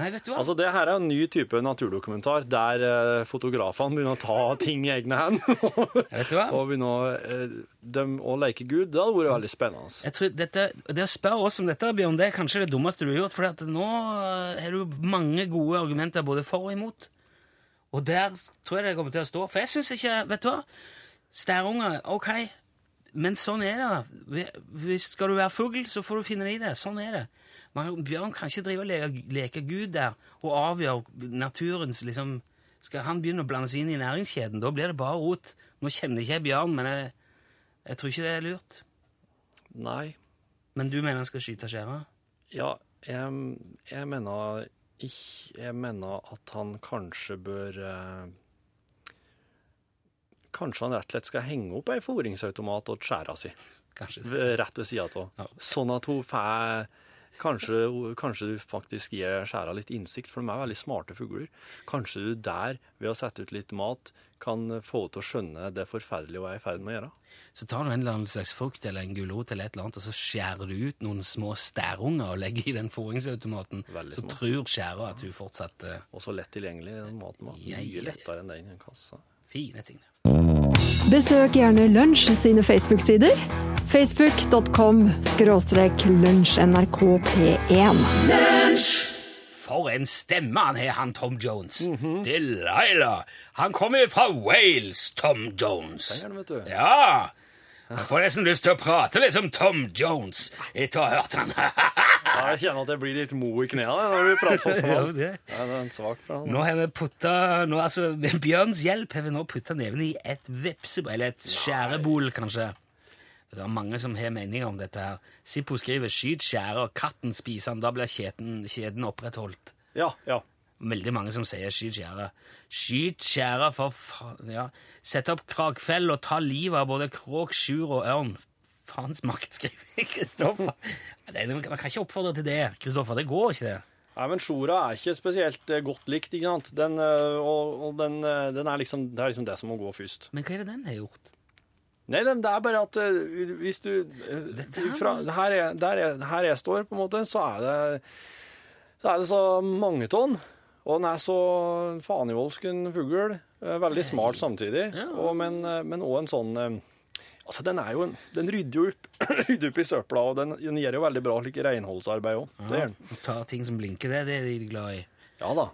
Nei, vet du hva? Altså, det her er en ny type naturdokumentar der eh, fotografene begynner å ta ting i egne hender vet du hva? og begynner å, eh, dem, å leke Gud. Det hadde vært veldig spennende. Jeg tror dette, Det å spørre oss om dette, Bjørn, det er kanskje det dummeste du har gjort. For nå eh, har du mange gode argumenter både for og imot. Og der tror jeg det kommer til å stå. For jeg syns ikke Vet du hva? Stærunger, OK. Men sånn er det. Hvis skal du være fugl, så får du finne deg i det. Sånn er det. Man, Bjørn kan ikke drive og leke, leke Gud der og avgjøre naturens liksom Skal han begynne å blande seg inn i næringskjeden, da blir det bare rot. Nå kjenner ikke jeg Bjørn, men jeg, jeg tror ikke det er lurt. Nei. Men du mener han skal skyte skjæra? Ja, jeg, jeg mener ikke Jeg mener at han kanskje bør eh, Kanskje han rett og slett skal henge opp ei fôringsautomat og skjæra si, Kanskje. rett ved sida av. Ja. Sånn at hun får Kanskje, kanskje du faktisk gir skjæra litt innsikt, for de er veldig smarte fugler. Kanskje du der, ved å sette ut litt mat, kan få henne til å skjønne det forferdelige hun er i ferd med å gjøre. Så tar du en eller annen slags frukt eller en gulrot eller et eller annet, og så skjærer du ut noen små stærunger og legger i den fôringsautomaten. Så tror skjæra at hun fortsatt eh, Og så lett tilgjengelig. Den maten var Ja, ja, mye lettere enn den i en kasse. fine ting. Besøk gjerne Lunsj sine Facebook-sider. Facebook.com skråstrek lunsjnrkp1. For en stemme han har, han Tom Jones. Delilah. Han kommer fra Wales, Tom Jones. Den er det, vet du. Ja. Jeg får nesten lyst til å prate litt som Tom Jones etter å ha hørt han. Ja, Jeg kjenner at jeg blir litt mo i knærne når du prater sånn. Ja, det. Ja, det er en svak. Nå har vi putta nå, altså, Med Bjørns hjelp har vi nå putta neven i et vepsebol, eller et skjærebol, kanskje. Det er mange som har meninger om dette. her. Sippo skriver 'skyt skjære', og 'katten spiser han'. Da blir kjeden, kjeden opprettholdt. Ja, ja. Veldig mange som sier 'skyt skjæra'. Skyt skjæra, for faen ja. Sett opp krakfell og ta livet av både kråk, sjur og ørn. Faens makt, skriver Kristoffer. Er- Man kan ikke oppfordre til det, Kristoffer. Det går ikke, det. Nei, men Sjora er ikke spesielt eh, godt likt, ikke sant? Den, eh, og, og den, eh, den er liksom, det er liksom det som må gå først. Men hva er det den har gjort? Nei, det er bare at hvis du fra, her, jeg, der jeg, her jeg står, på en måte, så er det så, er det så mange tonn. Og den er så fanivoldsken fugl. eh, Veldig smart samtidig. Og, men, eh, men også en sånn eh, Altså, den er jo en, Den rydder jo opp, rydder opp i søpla, og den, den gjør jo veldig bra slik renholdsarbeid òg. Ja. Ta ting som blinker, det, det er de glad i. Ja da.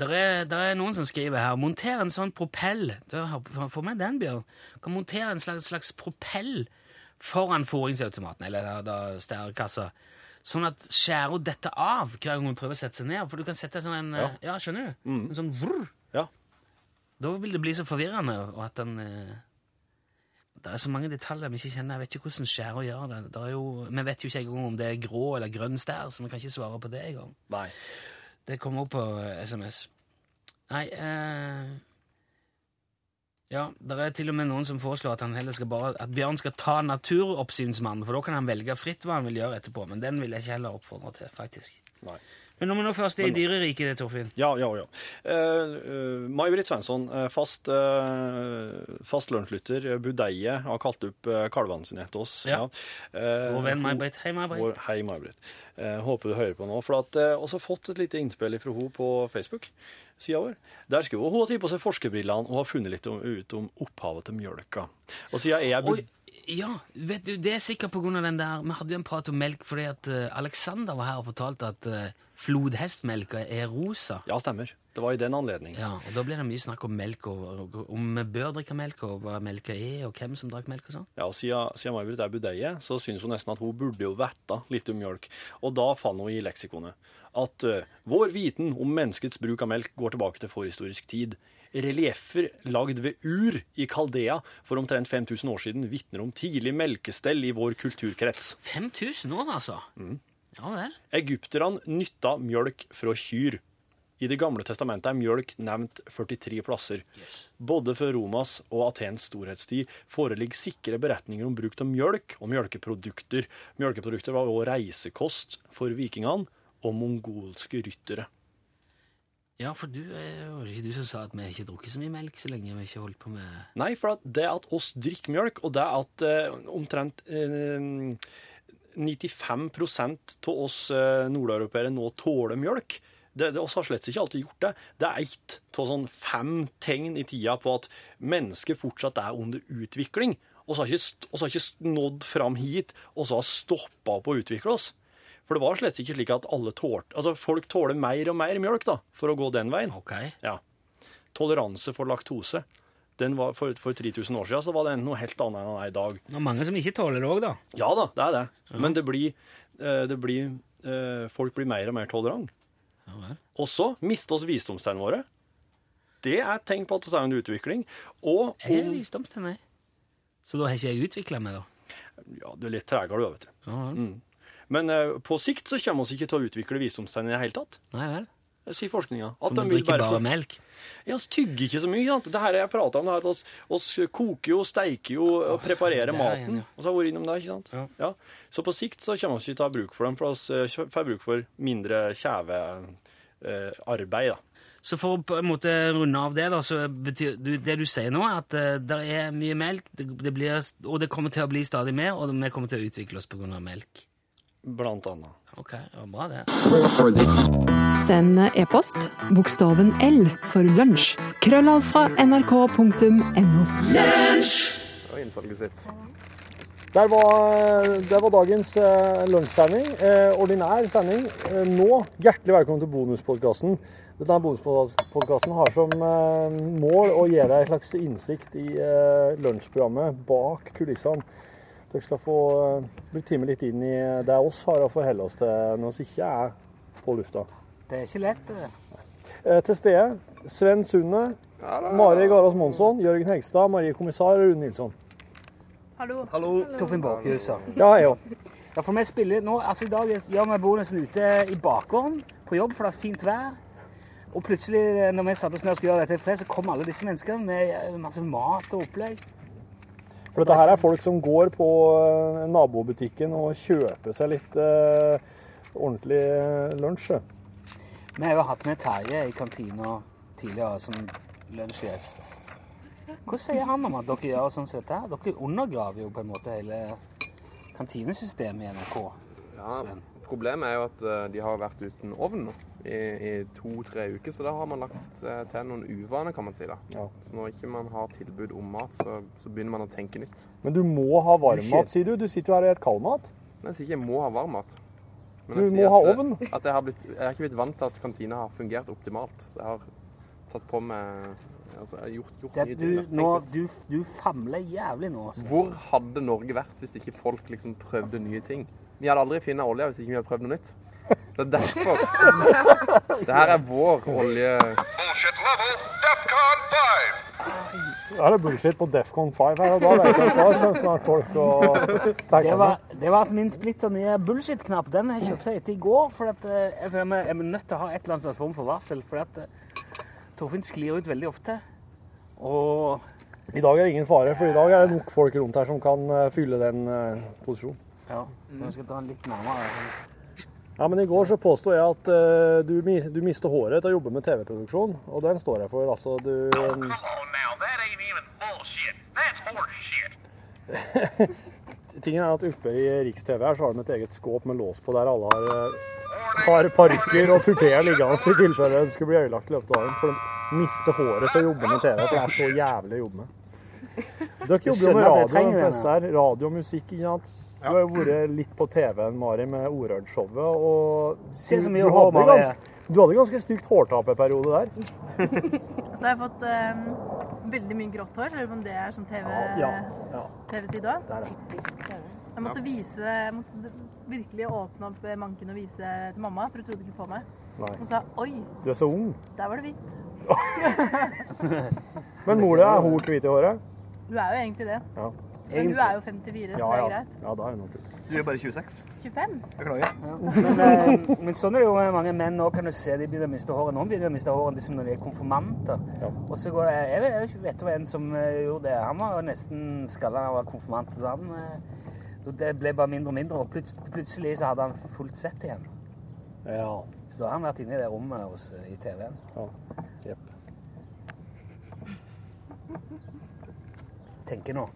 Der er, der er noen som skriver her Monter en sånn propell. Få med den, Bjørn. Kan montere en slags, slags propell foran fôringsautomaten, eller da, stærekassa. Sånn at skjæra detter av hver gang hun prøver å sette seg ned. For du kan sette sånn en Ja. Ja, skjønner du? En sånn vrr. Ja. Da vil det bli så forvirrende, og at den eh, Det er så mange detaljer vi ikke kjenner. Jeg vet ikke hvordan skjæra gjør det. det er jo, vi vet jo ikke engang om det er grå eller grønn stær, så vi kan ikke svare på det engang. Nei. Det kommer opp på eh, SMS. Nei eh, Ja, det er til og med noen som foreslår at han heller skal bare At Bjørn skal ta naturoppsynsmannen, for da kan han velge fritt hva han vil gjøre etterpå. Men den vil jeg ikke heller oppfordre til, faktisk. Nei. Men når vi nå først er i dyreriket, Torfinn Ja, ja, ja. Uh, uh, May-Britt Svensson, uh, fast, uh, fast lunsjlytter, budeie, har kalt opp kalvene sine etter oss. Ja. Uh, Vår venn May-Britt. Hei, May-Britt. Hei, May-Britt. Uh, håper du hører på nå. For at, uh, også fått et lite innspill fra henne på Facebook-sida vår. Der skriver hun hun har tatt på seg forskerbrillene og har funnet litt om, ut om opphavet til mjølka. Og siden jeg er. Oi, ja, vet du, det er sikkert av den der Vi hadde jo en prat om melk fordi at eh, Alexander var her og fortalte at flodhestmelka er rosa. Ja, stemmer. Det var i den anledning. Ja, og Da blir det mye snakk om melk, og, om vi bør drikke melk, og hva melka er, og hvem som drakk melk og sånn. Ja, og Siden, siden May-Britt er budeie, så syns hun nesten at hun burde jo vite litt om mjølk. Og da fant hun i leksikonet at uh, vår viten om menneskets bruk av melk går tilbake til forhistorisk tid. Relieffer lagd ved ur i Kaldea for omtrent 5000 år siden vitner om tidlig melkestell i vår kulturkrets. 5000 år, altså? Mm. Ja vel. Egypterne nytta mjølk fra kyr. I Det gamle testamentet er mjølk nevnt 43 plasser. Både for Romas og Atens storhetstid foreligger sikre beretninger om bruk av mjølk og mjølkeprodukter. Mjølkeprodukter var også reisekost for vikingene og mongolske ryttere. Ja, for du var ikke du som sa at vi ikke drukket så mye melk så lenge vi ikke holdt på med Nei, for at det at oss drikker mjølk, og det at eh, omtrent eh, 95 av oss eh, nordeuropeere nå tåler mjølk, det, det har slett ikke alltid gjort det. Det er ett av sånn fem tegn i tida på at mennesket fortsatt er under utvikling. Og så har ikke, har ikke nådd fram hit, og så har stoppa opp å utvikle oss. For det var slett ikke slik at alle tålte Altså, folk tåler mer og mer mjølk, da, for å gå den veien. Ok. Ja. Toleranse for laktose. Den var for, for 3000 år siden så var det noe helt annet enn er i dag. Det er mange som ikke tåler det òg, da. Ja da, det er det. Men det blir, eh, det blir eh, Folk blir mer og mer tolerant. Ja så Også miste oss visdomstennene våre. Det er et tegn på at det er en utvikling. Og Jeg er om, visdomstenner. Så da har ikke jeg utvikla meg, da. ja, du er litt tregere, du, vet du. Ja vel. Men uh, på sikt så kommer vi ikke til å utvikle visdomstegnene i det hele tatt. Nei vel. Sier forskninga. At de vil bare få melk. Ja, vi tygger ikke så mye. sant? Det her jeg prata om, det her at oss, koker jo, steiker jo og preparerer maten. ja. Og så har vi vært innom det, ikke sant? Ja. Så på sikt så kommer vi ikke til å ha bruk for dem, for vi eh, får bruk for mindre kjevearbeid. da. Så for å på en måte runde av det, da, så betyr du, det du sier nå, er at uh, det er mye melk, det, det blir, og det kommer til å bli stadig mer, og vi kommer til å utvikle oss av melk. Blant annet. Ok, bra det. Send e-post bokstaven L for lunsj. Krøllav fra nrk.no. og innsalget sitt. Der var, der var dagens eh, lunsjsending. Eh, ordinær sending. Eh, nå, hjertelig velkommen til bonuspodkasten. Denne bonuspodkasten har som eh, mål å gi deg en slags innsikt i eh, lunsjprogrammet bak kulissene. Dere skal få eh, bli timet litt inn i det oss har å forholde oss til når vi ikke er på lufta. Det er ikke lett. det. Eh, til stede Sven Sunde, Mari Garas Monsson, Jørgen Hegstad, Marie Kommissar og Rune Nilsson. Hallo. Torfinn Bakhus. ja. jeg òg. Ja, for vi spiller nå, altså I dag gjør vi bonusen ute i bakgården på jobb, for det er fint vær. Og plutselig, når vi satte oss ned og skulle gjøre dette i fred, så kom alle disse menneskene med eh, masse mat og opplegg. For dette her er folk som går på eh, nabobutikken og kjøper seg litt eh, ordentlig eh, lunsj. Vi har jo hatt med Terje i kantina tidligere som lunsjgjest. Hva sier han om at dere gjør sånn som dette? Dere undergraver jo på en måte hele kantinesystemet i NRK. Ja, Sven. Problemet er jo at eh, de har vært uten ovn nå i, i to-tre uker, så da har man lagt eh, til noen uvaner, kan man si. da. Ja. Så når ikke man har tilbud om mat, så, så begynner man å tenke nytt. Men du må ha varmmat, sier du. Du sitter jo her og spiser kaldmat. Nei, jeg sier ikke jeg må ha varm mat. Men Du jeg må sier ha at, eh, ovn. At jeg, har blitt, jeg har ikke blitt vant til at kantina har fungert optimalt. Så jeg har tatt på meg altså, jeg har gjort, gjort Det, du, nå, du, du famler jævlig nå. Sven. Hvor hadde Norge vært hvis ikke folk liksom prøvde nye ting? Vi hadde aldri funnet olje hvis ikke vi hadde prøvd noe nytt. Det er derfor. Det her er vår olje... Bullshit level, DEFCON 5. Da er det bullshit på Defcon 5 her, og da vet jeg at da kommer snart folk og Det var, det var at min splitter nye bullshit-knapp. Den har jeg kjøpt etter i går. For at, eh, jeg føler jeg er nødt til å ha et eller annet slags form for varsel. For at eh, Torfinn sklir ut veldig ofte. Og I dag er det ingen fare, for i dag er det nok folk rundt her som kan eh, fylle den posisjonen. Ja, jeg skal ta den litt nærmere. Ja, men i går så påstod jeg at uh, du, du mister håret til å jobbe med TV-produksjon, og den står jeg for. Altså, du Come on now, that ain't even bullshit. That's horse shit. Tingen er at oppe i Riks-TV her så har de et eget skåp med lås på der alle har, eh, har parykker og tupeer liggende i tilfelle det skulle bli øyelagt i løpet av dagen. For de mister håret til å jobbe med TV, for det er så jævlig å jobbe med. Dere jobber jo med radio, de det, fleste her. Radio og musikk, ikke sant? Du har jo vært litt på TV-en, Mari, med Orød-showet, og Se så mye du hadde Mari. gans- Du hadde ganske stygt hårtapeperiode der. Så har jeg fått um, veldig mye grått hår, selv om det er sånn TV-tid Ja, ja, TV-side òg. er det. Jeg måtte vise, jeg måtte virkelig åpne opp manken og vise til mamma, for hun trodde ikke på meg. Nei. Hun sa oi, Du er så ung. der var det hvitt. Men mor di er hun hvit i håret? Du er jo egentlig det. Ja. Men du er jo 54, så Ja, det er greit. ja, da er hun naturlig. Du er bare 26. 25? Beklager. Men, eh, men sånn er det jo med mange menn nå, kan du se. De begynner å miste håret. Noen begynner å miste håret liksom når de er konfirmanter. Ja. Og så går det, jeg vet, jeg vet jo en som eh, gjorde det. Han var nesten skalla da han var konfirmant. Så han, eh, det ble bare mindre og mindre, og plut plutselig så hadde han fullt sett igjen. Ja. Så da har han vært inne i det rommet hos, i TV-en. ja. Jepp. Tenker nå.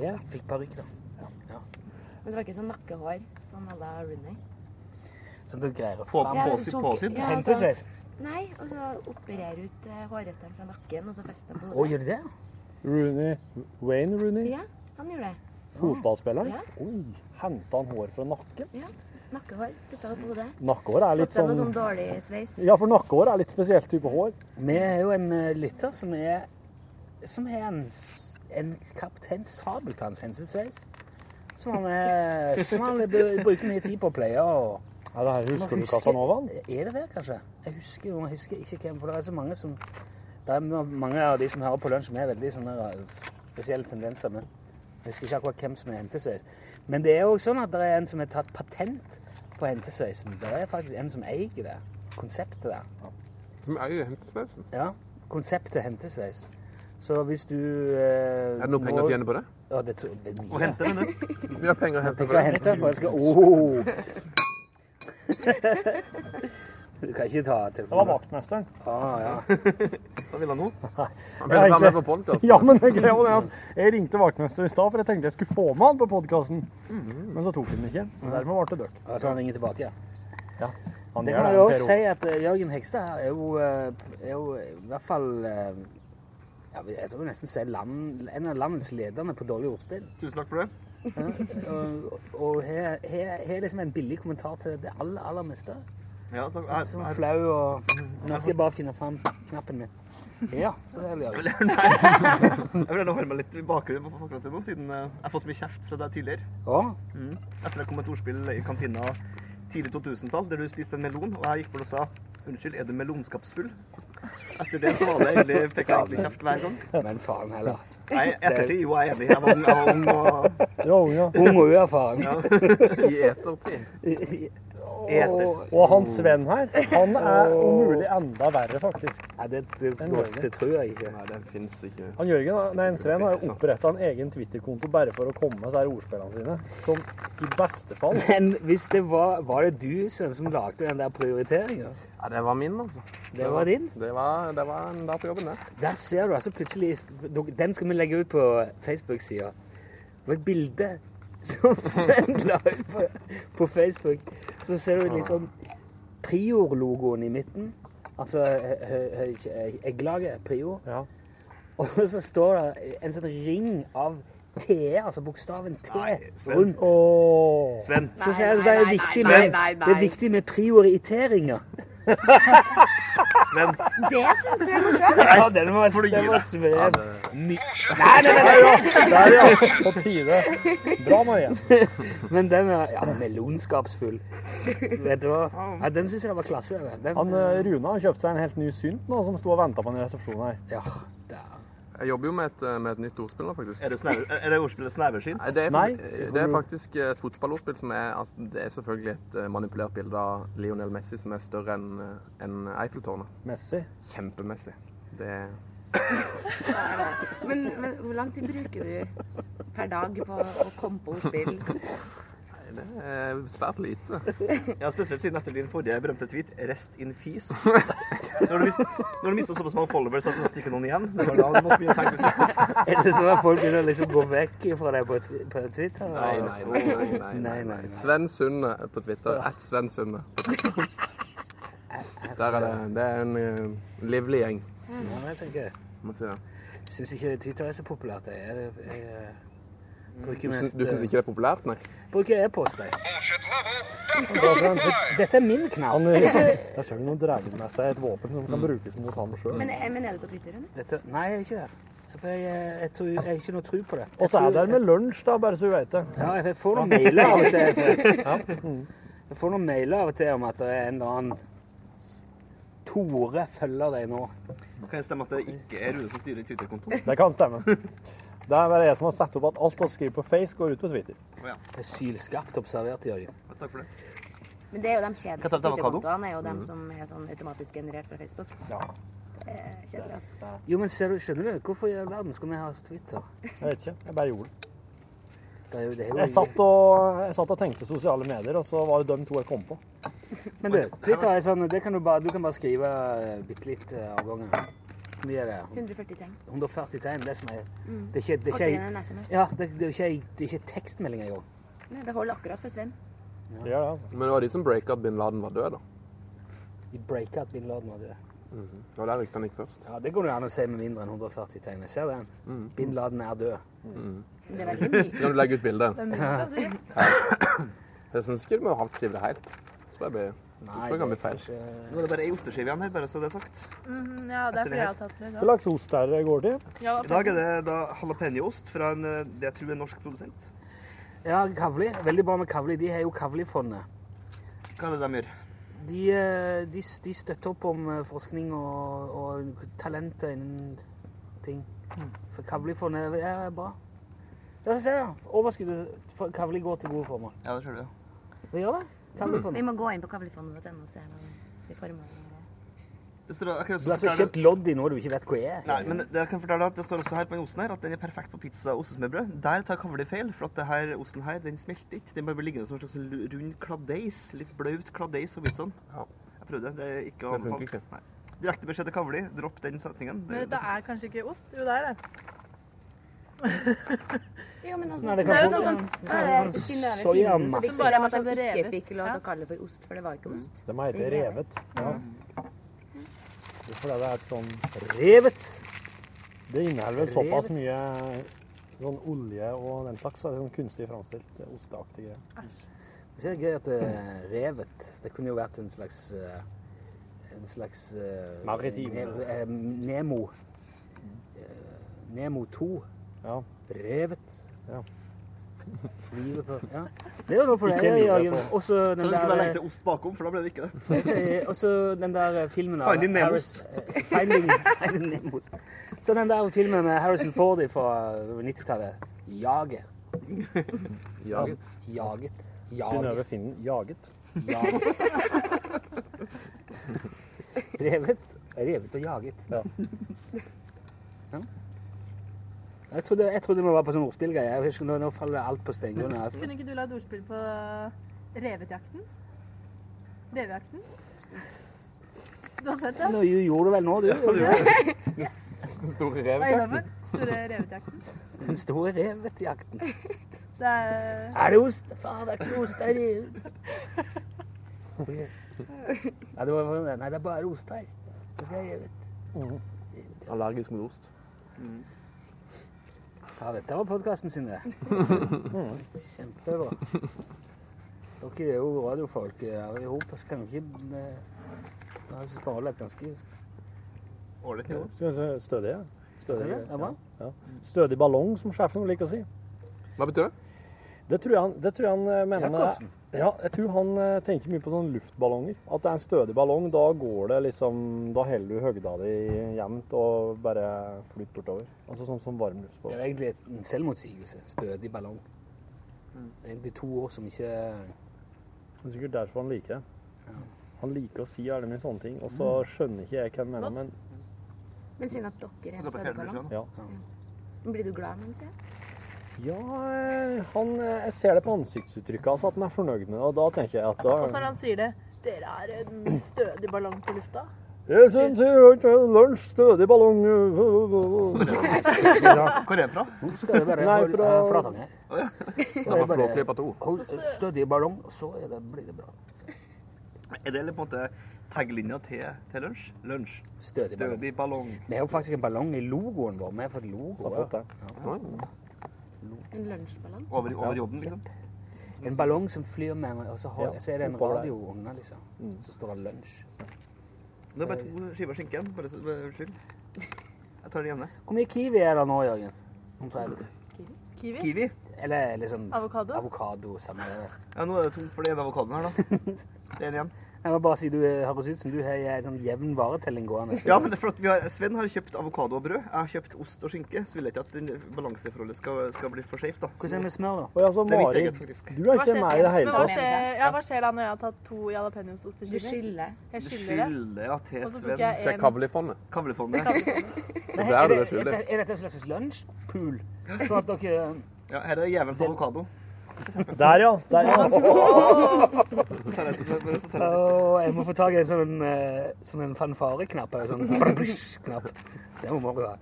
Det Fikk parykk, da. Men det var ikke sånn nakkehår, sånn à la Rooney. Så du greier å På- fram. Ja, sitt? tok- påsydd? ja, Hentesveis. altså- Nei, og så operere ut eh, hårrøttene fra nakken, og så feste dem på Å, hodet. gjør de det? Rooney Wayne Rooney, Ja, han gjorde det. fotballspilleren. Ja. Oi, henta han hår fra nakken? Ja, nakkehår. Putta det på hodet. Nakkehår er Fått seg noe sånn sånn dårlig sveis. Ja, for nakkehår er litt spesielt type hår. Vi er jo en eh, lytter som er som er en, s- en kaptein Sabeltanns hensesveis. Som han, er, som han bruker mye tid på å pleie. Og, Ja, det her husker du Casanovaen? Er det det, kanskje? Jeg husker, jo- jeg husker ikke hvem, for det er så mange som Det er mange av de som hører på lunsj som har veldig sånne eh, spesielle tendenser. Men jeg husker ikke akkurat hvem som er hentesveis. Men det er jo sånn at det er en som har tatt patent på hentesveisen. Det er faktisk en som eier det. Konseptet der. Som eier hentesveisen. Ja, konseptet hentesveis. Så hvis du eh, Er det noe penger å tjene på det? Ja, det tror jeg mye. Og hente, den, du? Vi har penger å hente på det. hente, og jeg skal oh. Du kan ikke ta Det var vaktmesteren. Ah, ja. Hva vil han nå? Han Ja, vil være med på podkast. Ja, men det greia var at jeg ringte vaktmesteren i stad, for jeg tenkte jeg skulle få med han på podkasten. Men så tok han den ikke. og Dermed ble det dødt. Altså, han ringer tilbake. Ja. Han Det kan jeg jo si at eh, Jørgen Hegstad er jo, eh, er jo i hvert fall eh, ja, Jeg tror nesten ser land, en av landets ledende på dårlig ordspill. Tusen takk for det. Ja, og har liksom en billig kommentar til det aller, aller meste. Ja, takk. Sånn Jeg- som flau og Nå skal jeg bare finne fram knappen min. Ja, det vil jeg. Jeg vil gjerne holde meg litt i bakgrunnen på akkurat nå, siden eh, jeg har fått så mye kjeft fra deg tidligere. Ja. Mm. Etter det kom et ordspill i kantina tidlig 2000-tall, der du spiste en melon, og jeg gikk bort og sa Unnskyld, er du melonskapsfull? Etter det så var det egentlig, fikk jeg egentlig kjeft hver gang. men faen heller. Nei, ettertid, jo, jeg er enig. Jeg var ung, jeg var ung og Ja, ja. Ung og uerfaren. ja. I etertid. Eter. Og han Sven her, han er om mulig enda verre, faktisk. Nei, det, det, En det, det tror jeg ikke. Nei, den fins ikke. Han Jørgen, nei, Sven har jo oppretta en egen Twitter-konto bare for å komme med disse ordspillene sine. Som i beste fall Men hvis det var Var det du Sven, som lagde den der prioriteringa? Ja, det var min, altså. Det var din? Det var, det var en dag på jobben, det. Der ser du altså plutselig Den skal vi legge ut på Facebook-sida. Det var et bilde som Sven la ut på, på Facebook. Så ser du liksom Prior-logoen i midten. Altså egglaget Prior. Ja. Og så står det en sånn ring av T, altså bokstaven T, Sven. rundt. Åh. Sven. Så sier jeg at det er viktig nei, med, nei, nei. det er viktig med prioriteringer. Sven. Det syns du er morsomt? Ja, den var, være det- My- Nei, nei, nei, nei. Der, ja. På tide. Bra, Marie. Men den er ja, melonskapsfull. Vet du hva? Ja, den syns jeg var klasse. Den, Han eh, Rune har kjøpt seg en helt ny synt nå, som sto og venta på en resepsjon her. Ja. Jeg jobber jo med et, med et nytt ordspill nå, faktisk. Er det, snever, er det ordspillet Sneversynt? Nei, det er, Nei, det er faktisk et fotballordspill som er altså, Det er selvfølgelig et eh, manipulert bilde av Lionel Messi som er større enn en Eiffeltårnet. Messi. Kjempemessig. Det er Men, men hvor lang tid bruker du per dag på å komme på ordspill? Det er svært lite. Ja, spesielt siden etter din forrige berømte tweet 'Rest in fees'. Når du, mister når du såpass mange followers at det nesten ikke er noen igjen, det var da du måtte begynne å tenke. Er det sånn at folk begynner å liksom gå vekk fra deg på, på Twitter? Nei, nei, nei. nei, nei, nei, nei. Sven Sunde på Twitter. Ett Sven Sunde. Der er det. Det er en uh, livlig gjeng. Ja, jeg tenker det. Jeg syns ikke Twitter er så populært. Jeg, jeg, jeg, bruker Du syns, mest du syns ikke det er populært, nei? Bruker e-post, jeg. Dette er min knapp. Han, jeg ser noen drevet med seg et våpen som kan brukes mot ham sjøl. Men, er det på Twitter? Dette, nei, jeg er ikke det. For jeg, jeg, tror, jeg har ikke noe tro på det. Og så er det med lunsj, da, bare så du vet det. Ja, jeg får noen mailer av og til. Jeg får noen mailer av og til om at det er en eller annen Tore følger deg nå. Kan jeg stemme at det ikke er Rune som styrer Twitter-kontoen? Det kan stemme. Det er bare jeg som har satt opp at alt vi skriver på Face, går ut på Twitter. ja. Det er sylskarpt observert, Jørgen. Takk for det. Men det er jo de kjedeligste? Twitter-kontoene. er jo dem som er sånn automatisk generert fra Facebook. Ja. Det er kjedelig, altså. Jo, men ser du, skjønner du? Hvorfor i all verden skal vi ha Twitter? Jeg vet ikke. Jeg bare gjorde det. Det er jo, det er jo Jeg satt og, jeg satt og tenkte sosiale medier, og så var det de to jeg kom på. Men du, Twitter er sånn, det kan du, bare, du kan bare skrive uh, bitte litt av avganger. Hvor mye er det? 140 tegn. 140 tegn. Det som er Mm. Det er ikke, det er ikke, en SMS. ja, det, det er ikke, det er ikke tekstmelding engang. Nei, det holder akkurat for Sven. Ja. Ja, altså. Men det var de som breaka at bin Laden var død, da. De breaka at bin Laden var død. Det var der ryktene gikk først. Ja, Det går det an å si med mindre enn 140 tegn. Jeg ser den. Mm. Bin Laden er død. Det er veldig mye. Så kan du legge ut bilde. Det er mye å si. Jeg syns ikke du må avskrive det helt. Så det blir, Nei, det det er kanskje- Nå er det bare ei osteskive igjen her, bare så det er sagt. Mm, ja, det er fordi jeg har tatt det. Hva slags ost er det går til? Ja, I dag er det da jalapeñoost fra en, eh, det jeg tror er norsk produsent. Ja, Kavli. Veldig bra med Kavli. De har jo Kavli-fondet. Hva er det de gjør? De, eh, de, de støtter opp om eh, forskning og, og talenter innen ting. For Kavli-fondet er bra. Ja, se jeg. Overskuddet for Kavli går til gode formål. Ja, det ser du. Det gjør det. Vi må gå inn på kabelfondet.no og se de formålene Det står, Du har altså kjøpt lodd i noe du ikke vet hva er. Nei, men det, jeg kan fortelle at det står også her på den osten her at den er perfekt på pizza og ostesmørbrød. Der tar kavli feil, for at det her, osten her den smelter ikke. Den bare blir liggende som en slags rund kladeis. Litt blaut kladeis på pizzaen. Ja. Jeg prøvde. Det er ikke å Det anbefale. Direkte beskjed til kavli. Dropp den setningen. Men det, er kanskje ikke ost? Jo, det er det. Jo, men altså, Nei, det det er jo sånn som det sånn Synnøve soyamasse. Som Bare at de ikke fikk lov til å kalle det for ost, for det var ikke ost. De hete revet. Ja. Det er fordi det er et sånn Revet. Det inneholder vel såpass mye sånn olje og den slags. så det er Sånn kunstig framstilt eh, osteaktig greie. Det er gøy at eh, revet Det kunne jo vært en slags eh, En slags Maritim. Nemo. Nemo 2. Ja. Revet. Ja. Livet på Ja. Det er jo noe for deg, Jørgen. Også den der Så den du ikke bare legge til ost bakom, for da ble det ikke det. Også den der eh, filmen av Finding Nemos. Eh, Finding, Finding Nemos. Så den der filmen med Harrison Ford fra 90-tallet. Jaget. Jaget. Jaget. Synnøve Jaget. Finnen jaget. Jaget. Revet. Revet og jaget. Ja. Ja. Jeg trodde, jeg trodde vi var på sånn ordspillgreie. Nå, nå faller alt på stengene. her. Kunne ikke du lagd ordspill på revetjakten? Revejakten? Du har sett det? Nå gjorde du vel nå, du? Ja, du Den Store revejakten. Store revetjakten. Den store revetjakten. Det er Er det ost? Faen, det er ikke ost. Det er. Nei, det var, nei, det er bare ost her. Det skal jeg gjøre. Allergisk mot ost. Ja, dette var podkasten sin, det. Kjempebra. Dere er jo radiofolk her i hop. Så kan vi ikke eh, Da har beholde et ganske Ålreit nivå. Vi Stødig, ja. Stødig, er ja. Stødig ballong, som sjefen liker å si. Hva betyr det? Det tror jeg han, det tror jeg han eh, mener med. Ja, jeg tror han eh, tenker mye på sånne luftballonger. At det er en stødig ballong, da går det liksom Da holder du høgda di jevnt og bare flytter bortover. Altså sånn som Det er egentlig en selvmotsigelse. Stødig ballong. Det er egentlig to år som ikke Det er sikkert derfor han liker det. Han liker å si alle mye sånne ting, og så Mm. skjønner ikke jeg hva han mener, men Men siden at dere er en stødig ballong, ja. blir du glad når han sier det? Ja, eh, han, eh, jeg ser det på ansiktsuttrykket hans at han er fornøyd med det, og da tenker jeg at da Og så når han sier det Dere er en stødig ballong på lufta. Jeg synes jeg har ikke lunsj, stødig ballong Hvor er det fra? Nå skal det bare Nei, fra- eh, Flatanger. Å, ja. Det var flott bare- Flåklypa to. Hold stødig ballong, så er det, blir det bra. Er det på en måte tagglinja til, til lunsj? Lunsj. Stødig ballong. Stødig ballong. Vi har jo faktisk en ballong i logoen vår. Vi har fått logo. Så flott, det. Ja. En lunsjballong. Over, over jodden, liksom. En ballong som flyr med og så, har, Ja, så er det en radio under, liksom. Så står det lunsj. Det er bare to skiver skinke igjen. Bare unnskyld. Jeg tar den ene. Hvor mye kiwi er det nå, Jørgen? Omtrent. Kiwi? Kiwi. Eller liksom Avokado? Avokado, samme det. Ja, nå er det tomt for den ene avokadoen her, da. Det er en igjen. Jeg må bare si du eh, høres ut som du har en sånn jevn varetelling gående. så- Ja, men det er for at vi har, Sven har kjøpt avokado og brød. Jeg har kjøpt ost og skinke. Så vil jeg ikke at den balanseforholdet skal, skal bli for skjevt, da. Hvordan er det med smør, da? Og altså, er Mari, eget, du er ikke med i det hele tatt. ja, hva skjer da når jeg har tatt to jalapeños Du skylder. Jeg Du skylder det. ja, til Sven. Til. Kavlefondet. Er, det, skyldig. er, er dette en slags lunsjpool? Sånn at dere Ja, her er jævens avokado. Der, ja. Der, ja. Og jeg- må få tak i en sånn, eh, sånn en fanfareknapp. Eller sånn knapp. Det må vi ha.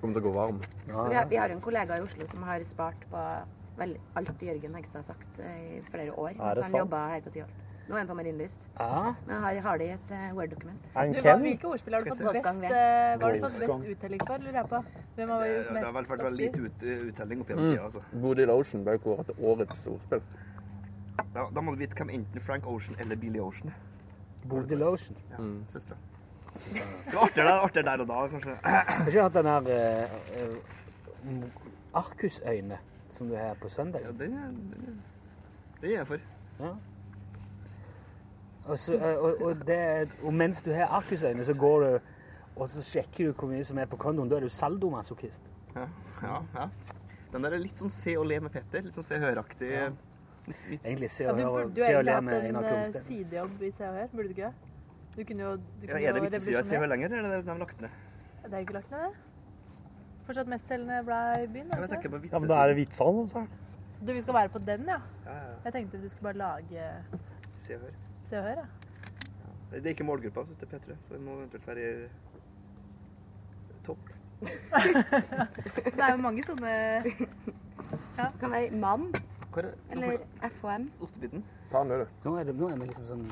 Kommer til å gå varm. Ja, Vi ja. har, vi har en kollega i Oslo som har spart på vel, alt Jørgen Hegstad har sagt i flere år. Er det mens han jobba her på Tyholt. Nå er han på Marienlyst. Ja. Men har, har det i et uh, Word-dokument. Hvilke ordspill har du fått best, eh, Wolfgang. best uttelling for, lurer jeg på? Hvem har Det, mest? det har vel vært veldig lite ut, uttelling oppi Mm. den tida, altså. Bodil Ocean ble kåret til årets ordspill. Ja, da må du vite hvem enten Frank Ocean eller Billy Ocean er. Bodil Ocean. Ja, søstera. Det var artigere artigere der og da, kanskje. Har ikke hatt den her eh, eh, Arkusøyne som du har på søndag? Ja, den er, den er, den er jeg for. Ja. Og, så, eh, og, og, det, og mens du har Arkusøyne, så går du og så sjekker du hvor mye som er på kontoen. Da er du saldomasochist. Ja, ja, ja. Den der er litt sånn se og le med Petter. Litt sånn se og hør-aktig. Ja. Egentlig se Ja, og du burde jo se og egentlig le hatt med en Einar eh, Klomsten. sidejobb i Se og Hør, burde du ikke det? Du kunne jo du Ja, er det vits i å Se og Hør lenger, eller er det de lagt ned? Det er ikke lagt ned, det? Fortsatt mestselgende blad i byen? Ja, men, ikke? bare Ja, men da er det vitsene, altså. Du, vi skal være på den, ja? Ja, ja, Jeg tenkte du skulle bare lage Se og Hør. Se og Hør, ja. Det er ikke målgruppa til P3, så vi må eventuelt være i topp. Det er jo mange sånne ja. kan være mann Hva er det? eller FHM. Ostebiten? Ta den, du. Nå er, det, nå er vi liksom sånn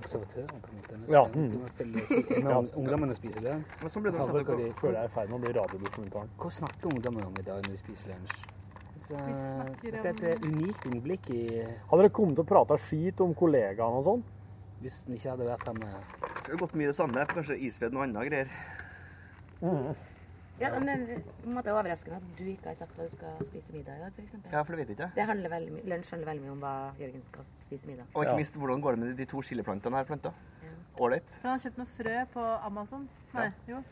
observatører. på en måte. Nå Ja, mm. Når ungdommene spiser lunsj. Men sånn blir det satt hva opp. de- Føler jeg er i ferd med å bli radiodokumentaren. Hva snakker ungdommene om i dag når de spiser lunsj? Dette, er et unikt innblikk i Hadde dere kommet og prata skit om kollegaene og sånn? Hvis den ikke hadde vært her med Det har gått mye det samme. Kanskje isved noe annet greier. Ja, men på en måte overraskende at du ikke har sagt hva du skal spise middag i dag, f.eks. Ja, for det vet jeg ikke. Det handler veldig, lunsj handler veldig mye om hva Jørgen skal spise middag. Og ikke Ja. minst hvordan går det med de to chiliplantene her planta. Ålreit. For han har kjøpt noe frø på Amazon. Nei, jo.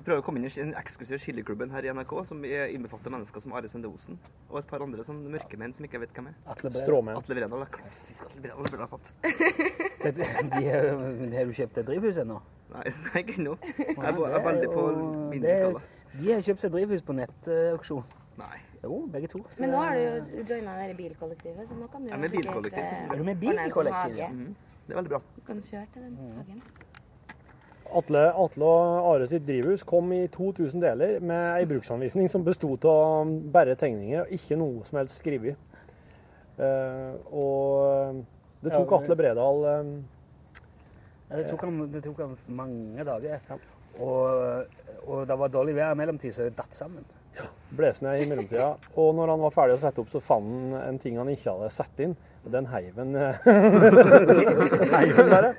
Jeg prøver å komme inn i den eksklusive chiliklubben her i NRK, som er- innbefatter mennesker som Are Sende Osen. Og et par andre sånn mørkemenn som ikke jeg vet hvem er. Atle. Stråmenn. Atle Bredal. Klassisk Atle Bredal burde jeg ha tatt. De har du kjøpt et drivhus ennå? Nei, nei, ikke ennå. Jeg er er veldig på mindre skala. De har kjøpt seg drivhus på nettauksjon. Nei. Jo, begge to. Så- Men nå har du jo joina det bilkollektivet, så nå kan du jo er sikkert, eh, Er du med bilkollektivet? sånn bilkollektiv, ja? hage. Mhm. Det er veldig bra. Du kan kjøre til den Mm. hagen. Atle, Atle og Are sitt drivhus kom i 2000 deler med ei bruksanvisning som bestod av bare tegninger og ikke noe som helst skrevet. Uh, og det tok Ja, Atle Bredal eh, Ja, Det tok, han, det tok han mange dager. Og, og det var dårlig vær i mellomtid, så det datt sammen. Ja, bles ned i mellomtida. Og når han var ferdig å sette opp, så fant han en ting han ikke hadde satt inn. Den heiven. heiven eh, heiv bare.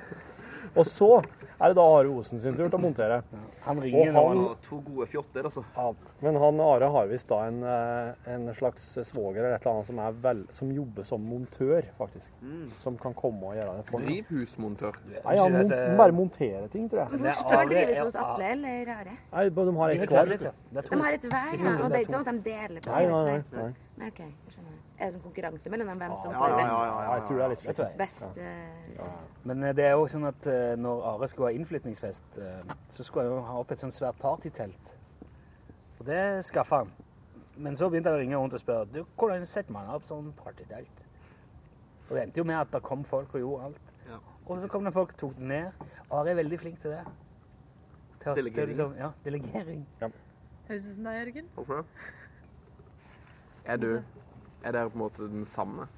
Og så er det da Are Osen sin tur til å montere. Han Og ringer han- nå. To gode fjotter, altså. Ja, men han Are har visst da en, eh, en slags svoger eller et eller annet som, er vel, som jobber som montør, faktisk. Som kan komme og gjøre det for ham. Drivhusmontør. Nei, han mon bare monterer ting, tror jeg. Hvorfor Det drives hos Atle eller Are? Nei, de har et hver. Det er. De har et hver, ja. Og det er ikke sånn at de deler på Nei, nei, nei. nei. Nei, ok, jeg skjønner. Er det sånn konkurranse mellom dem, hvem som Ja, får ja, best? ja, ja, Ja, jeg tror det er litt Det tror jeg. Best eh, Men eh, det er jo sånn at eh, når Are skulle ha innflytningsfest, så skulle han jo ha opp et sånn svært partytelt. Og det skaffa han. Men så begynte han å ringe rundt og spørre du, hvordan setter man opp sånn partytelt. Og det endte jo med at det kom folk og gjorde alt. Ja. Og så kom det folk og tok det ned. Are er veldig flink til det. Til å- Delegering. Liksom, ja, delegering. Høres ut som deg, Jørgen. Hvorfor det? Er du Er dere på en måte den samme?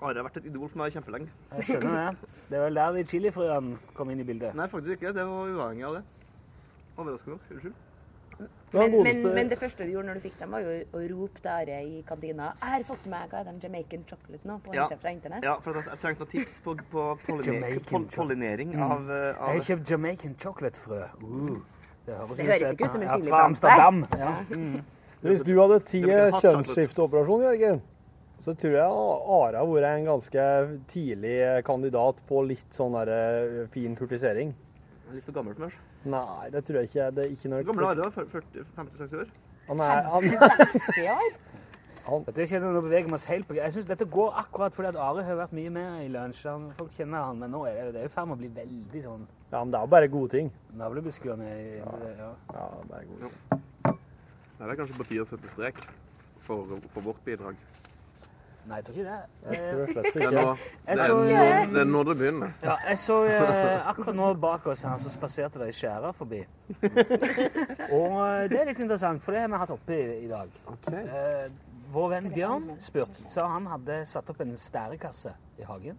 Are har vært et idol for meg kjempelenge. Jeg skjønner det. Det er vel der de chilifrøene kom inn i bildet. Nei, faktisk ikke. Det var uavhengig av det. Overraskende nok. Unnskyld. Men, men, men det første du gjorde når du fikk dem, var jo å rope til Are i kantina. 'Jeg har fått meg hva er de Jamaican chocolate nå?' på Ja. fra internett. Ja, for at jeg trengte noen tips på, på polliner, Jamaican pol pollinering Mm. av, av, Jeg har kjøpt Jamaican chocolate-frø. Uh, det høres, Det høres ikke ut som en ja, chiliplante. Fra Amsterdam. Ja. Mm. Hvis du hadde ti Det blir kjønnsskifteoperasjon, Jørgen, så tror jeg Are har vært en ganske tidlig kandidat på litt sånn der eh, fin kurtisering. Litt for gammel for meg. Nei, det tror jeg ikke. Det er ikke noe... Gamle er Are? 50-60 år? Han er, han, 60 år? Han... Jeg kjenner nå beveger vi oss helt på Jeg synes dette går akkurat fordi at Are har vært mye med i lunsj. Folk kjenner han, men nå er det, det er jo i ferd med å bli veldig sånn ja, men det er jo bare gode ting. navlebeskuende. i- Ja. Ja, bare gode ting. Nei, det er kanskje på tide å sette strek for, for vårt bidrag. Nei, jeg tror ikke det. Jeg tror slett Det er ikke. nå det er så, nå- det er nå det begynner. Ja, jeg så eh, akkurat nå bak oss her, så spaserte det ei skjære forbi. Og eh, det er litt interessant, for det har vi hatt oppe i, i dag. Eh, vår venn Bjørn spurte, sa han hadde satt opp en stærekasse i hagen.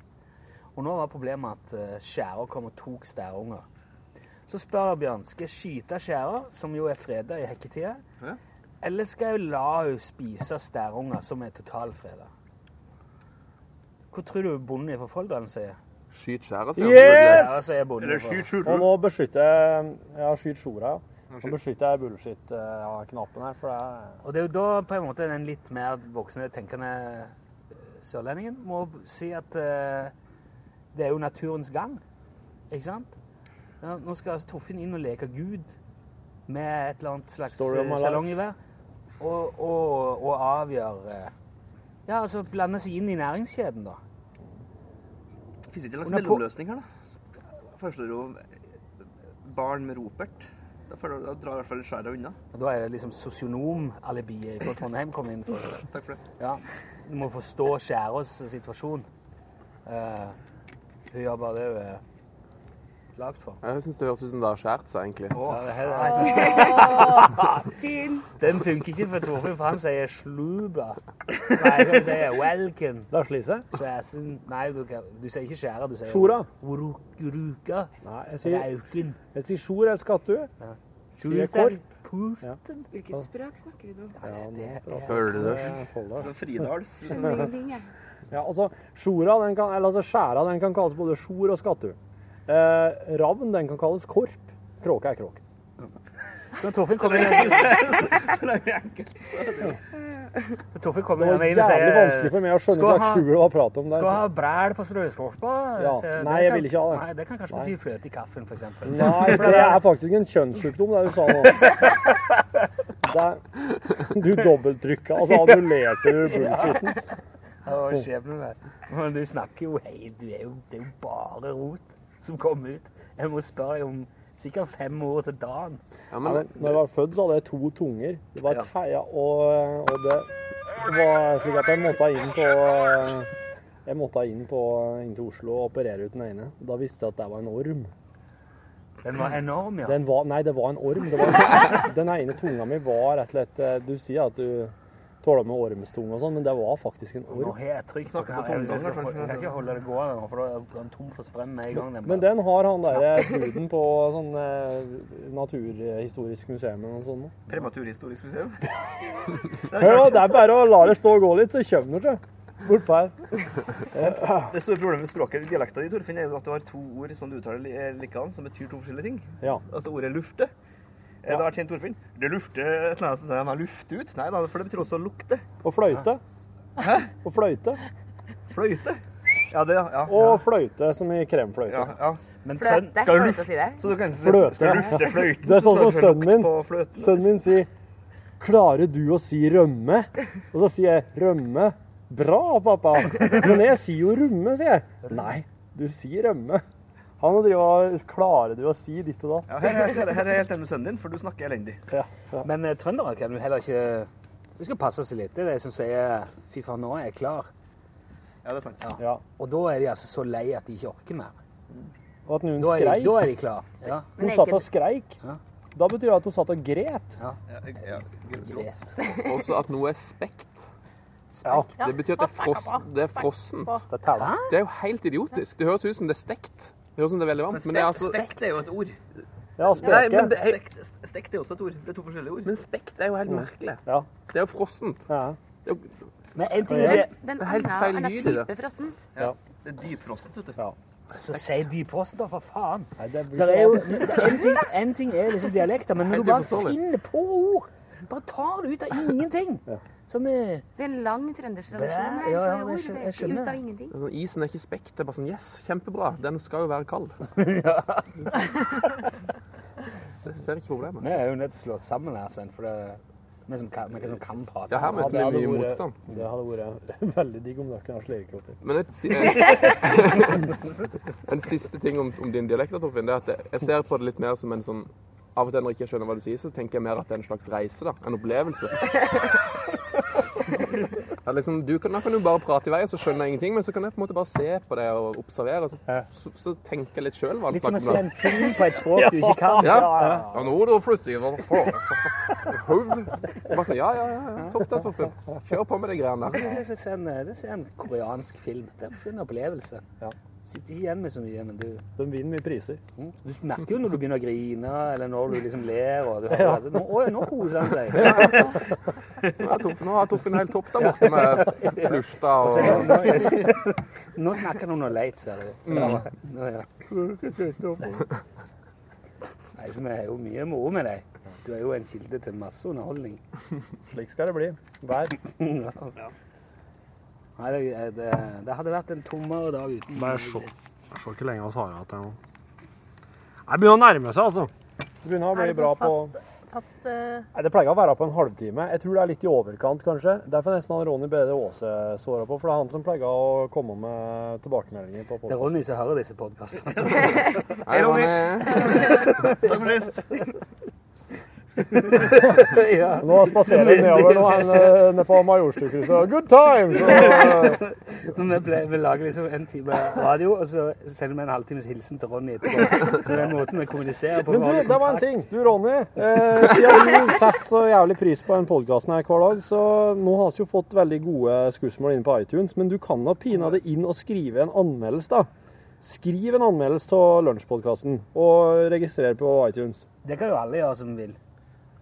Og nå var problemet at uh, skjæra kom og tok stærunger. Så spør Bjørn skal jeg skyte skjæra, som jo er freda i hekketida. Eller skal jeg la henne spise stærunger som er totalfreda? Hva tror du bonden fra Folldalen sier? Skyt skjæra, Yes! han. sier bonden Eller skyt Og nå beskytter jeg Ja, skyt sjora, ja. Nå beskytter jeg bullshit-knappen her, for det er Og det er jo da på en måte den litt mer voksne, tenkende eh, sørlendingen må si at uh, det er jo naturens gang. Ikke sant? Nå skal altså Torfinn inn og leke Gud med et eller annet slags Story Og, og, og avgjør eh, Ja, altså blande seg inn i næringskjeden, da. Fins ikke en slags mellomløsning her, da? Foreslår jo barn med ropert. Da, føler, da drar i hvert fall skjæret unna. Da er det liksom sosionomalibiet fra Trondheim kom inn. for Takk for det. Ja, Du må forstå Skjærås situasjon. Uh, hun gjør bare det er lagd for. Jeg syns det høres ut som det har skåret seg, egentlig. Ja, det Tin. den funker ikke for Torfinn, for han sier 'sluba'. Nei, han sier 'welcome'. Lars Lise? slise. Nei, du, du sier ikke 'skjæra', du sier Sjora. Ruka. Nei, jeg sier, Rauken. jeg sier sjor eller skattu. Sier korp. Puten. Hvilket språk snakker du nå? Ja, er Fridals. Ja, altså, sjora, den kan, eller altså skjæra, den kan kalles både sjor og skattu. Eh, ravn, den kan kalles korp. Kråke er kråke. Så Torfinn kommer inn Så Torfinn kommer Det er inn og sier jævlig vanskelig for meg å skjønne skal hva slags fugl det var prat om Skal der. ha bræl på strøskorpa? Ja. Nei, jeg vil ikke ha det. Nei, Det kan kanskje bety fløte i kaffen, f.eks. Nei, for det er faktisk en kjønnssykdom, det du sa nå. Det er, du dobbelttrykka, altså så annullerte du bullshitten. Å, skjebnen det. Men du snakker jo jo, Det er jo bare rot som kom ut. Jeg må spørre deg om sikkert fem år til dagen. Ja, Ja, men ja, når jeg var født, så hadde jeg to tunger. Det var et heia, og, og det var slik at jeg måtte inn på jeg måtte inn, på, inn til Oslo og operere ut den ene. Da visste jeg at det var en orm. Den var enorm, ja. Den var, nei, det var en orm. Det var, den ene tunga mi var rett og slett eh, Du sier at du tåler med ormstunge og sånn, men det var faktisk en orm. Nå har jeg den på her. Jeg, skal, jeg kan ikke holde det gående nå, for da er den tom for strøm med en gang. Den Men den har han derre huden på sånn eh, naturhistorisk museum eller noe sånt. Prematurhistorisk museum. Hør nå, det er bare å la det stå og gå litt, så kommer det seg. Bortpå her. Det store problemet med språket, dialekta di, Torfinn, er jo at du har to ord som du uttaler eh, likedan, som betyr to forskjellige ting. Ja. Altså ordet lufte. Ja. Det har vært kjent Torfinn. Det lufter et eller annet sånt der lufter ut. Nei da, for det betyr også å lukte. Og fløyte. Hæ? Og fløyte. Fløyte. Ja, det, ja. ja. Og fløyte, som i kremfløyte. ja, ja. Men. Fløte, du du å si det? Så du kan si Fløte. Skal lufte fløyten, Det er sånn som sønnen min. fløten. Sønnen min sier 'Klarer du å si rømme?' Og så sier jeg 'rømme'. Bra, pappa. Men jeg sier jo rumme, sier jeg. Nei, du sier rømme. Han Klarer du å si ditt og datt? Ja, her, her, her, her er jeg helt enig med sønnen din, for du snakker elendig. Ja, ja. Men uh, trøndere kan jo heller ikke Det skal passe seg litt. Det er de som sier 'fy faen, nå er jeg klar'. Ja, det er sant. ja. Og da er de altså så lei at de ikke orker mer. Og at noen Da er skreik. da er de klar. Ja. Hun satt og skreik. Ja. Da betyr det at hun satt og gret. ja. Ja, Greit. Også at noe er spekt. Ja. Det betyr at det er, frossen. det er frossent. Det er jo helt idiotisk. Det høres ut som det er stekt. Det høres ut som det er veldig varmt, men det er altså Spekt er jo et ord. Ja, Nei, men det er, Stekt, stekt er også et ord. Det er to forskjellige ord. men spekt er jo helt merkelig. Ja. Det er jo frossent. ja. Det er jo Men en ting er det Den er helt feil lyd i det. type frossent. Ja. Det er dypfrossent, vet du. ja. Så si dypfrost, da, for faen. Nei, det blir ikke er jo, en, ting, en ting er liksom dialekter, men når du bare finner på ord Bare tar det ut av ingenting. Sånn eh, Det er en lang trøndertradisjon Bæ, her ja, ja, for jeg ord. Det jeg er ikke skjønner. ut av ingenting. Er sånn, Isen er ikke spekt. Det er bare sånn Yes, kjempebra. Den skal jo være kald. Jeg ser ikke problemet. Vi er jo nødt til å slå oss sammen her, Sven, for det vi som kan, vi som kan prate. Ja, her møter vi mye vært- motstand. Det hadde vært veldig digg om dere hadde ha slegekopper. Men et, si- en, en siste ting om, om din dialekt, da, Torfinn, det er at jeg- jeg ser på det litt mer som en sånn Av og til når jeg ikke skjønner hva du sier, så tenker jeg mer at det er en slags reise. da, En opplevelse. Liksom, du kan, da kan du bare prate i vei, så skjønner jeg ingenting, men så kan jeg på en måte bare se på det og observere, og så, så, så tenke litt sjøl Litt som å se en film på et språk du ikke kan. Ja, ja, ja. nå flytting av Bare sånn, ja, ja, ja. Topp det, Torfinn. Kjør på med de greiene der. Det er se en koreansk film. Det er en opplevelse. Ja. Sitter ikke igjen med så mye, men du, De vinner mye priser. mm, du merker jo når du begynner å grine, eller når du liksom ler. Og du har, altså, nå, å, nå koser han seg. Ja, altså. Nå har Torfinn helt topp der borte med Flustad Og og nå, nå snakker han noe leit, ser du. Så, nå, ja. Nei, så vi har jo mye moro med deg. Du er jo en kilde til masse underholdning. Slik skal det bli. Hver. Nei, det, det, det hadde vært en tommere dag uten Bare se. Jeg ser ikke lenge vi har igjen det nå. Det begynner å nærme seg, altså. Det begynner å bli bra fast, på fast, eh, Nei, Det pleier å være på en halvtime. Jeg tror det er litt i overkant, kanskje. Derfor nesten han Ronny Brede Aase såra på, for det er han som pleier å komme med tilbakemeldinger på Det er. Ronny som hører disse podkastene. Hei, Ronny. Takk for sist. ja. Nå spaserer vi nedover nå, ned nede på Majorstukrysset. Good times! Så, vi, ble, vi lager liksom en time radio, og så sender vi en halvtimes hilsen til Ronny etterpå. Så den måten vi kommuniserer på Men du, det var en ting. Du, Ronny. Eh, siden du setter så jævlig pris på den podkasten her hver dag, så nå har vi jo fått veldig gode skussmål inne på iTunes, men du kan da pinadø inn og skrive en anmeldelse, da. Skriv en anmeldelse av Lunsjpodkasten, og registrer på iTunes. Det kan jo alle gjøre som vil.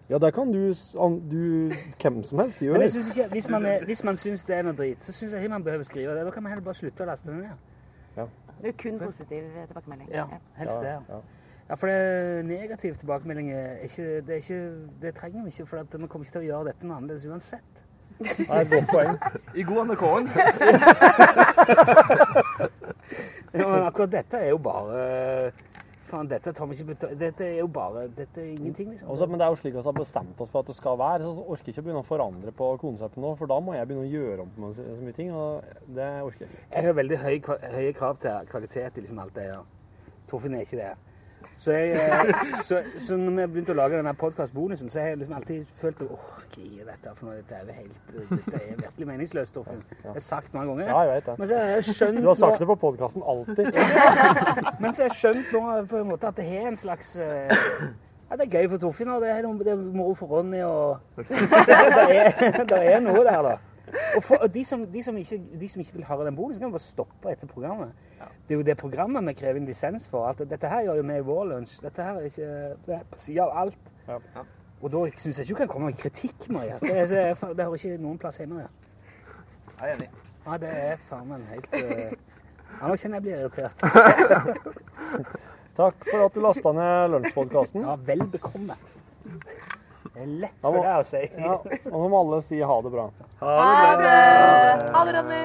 Ja, det kan du, du hvem som helst gjør gjøre. ikke, hvis man, hvis man syns det er noe drit, så syns jeg ikke man behøver skrive det. Da kan man heller bare slutte å laste det ned. Det er jo kun positiv tilbakemelding. Ja, helst det. Ja, ja. Ja, for det negativ tilbakemelding er ikke Det, er ikke, det trenger vi ikke, for vi kommer ikke til å gjøre dette noe annerledes uansett. Det et godt poeng. I god NRK-en. Ja, men akkurat dette er jo bare Faen, dette tar vi ikke betalt Dette er jo bare Dette er ingenting, liksom. Også, men det er jo slik at vi har bestemt oss for at det skal være, så orker jeg ikke å begynne å forandre på konseptet nå, for da må jeg begynne å gjøre om på så så mye ting, og det orker jeg ikke. Jeg har veldig høy, høye krav til kvalitet i liksom alt det jeg gjør. Torfinn er ikke det. Så, jeg, eh, så, så når vi begynte å lage denne podkast-bonusen, så har jeg liksom alltid følt åh, hva er dette for noe? Dette er helt Dette er virkelig meningsløst, Torfinn. Det har jeg sagt mange ganger. Ja, jeg vet det. Men så har jeg skjønt Du har sagt nå- det på podkasten alltid. Men så har jeg skjønt nå på en måte at det har en slags eh, ja, Det er gøy for Torfinn, og det er, det er moro for Ronny, og det er, det er noe der, da. Og, for, og de, som, de, som ikke, de som ikke vil høre den bonusen, kan bare stoppe etter programmet. Det er jo det programmet vi krever en lisens for. Alt, dette her gjør jo vi i vår lunsj. Dette her er ikke det er på sida av alt. Ja. Og da syns jeg ikke du kan komme med kritikk. Maria. Det, er, så- det, det hører ikke noen plass hjemme. Ja. Jeg er enig. Ja, det er faen meg helt uh... Ja, nå kjenner jeg blir irritert. Takk for at du lasta ned Lunsjpodkasten. Ja, vel bekomme. Det er lett for deg å si. Ja, og nå må alle si ha det bra. Ha det! bra! Ha det, Ronny.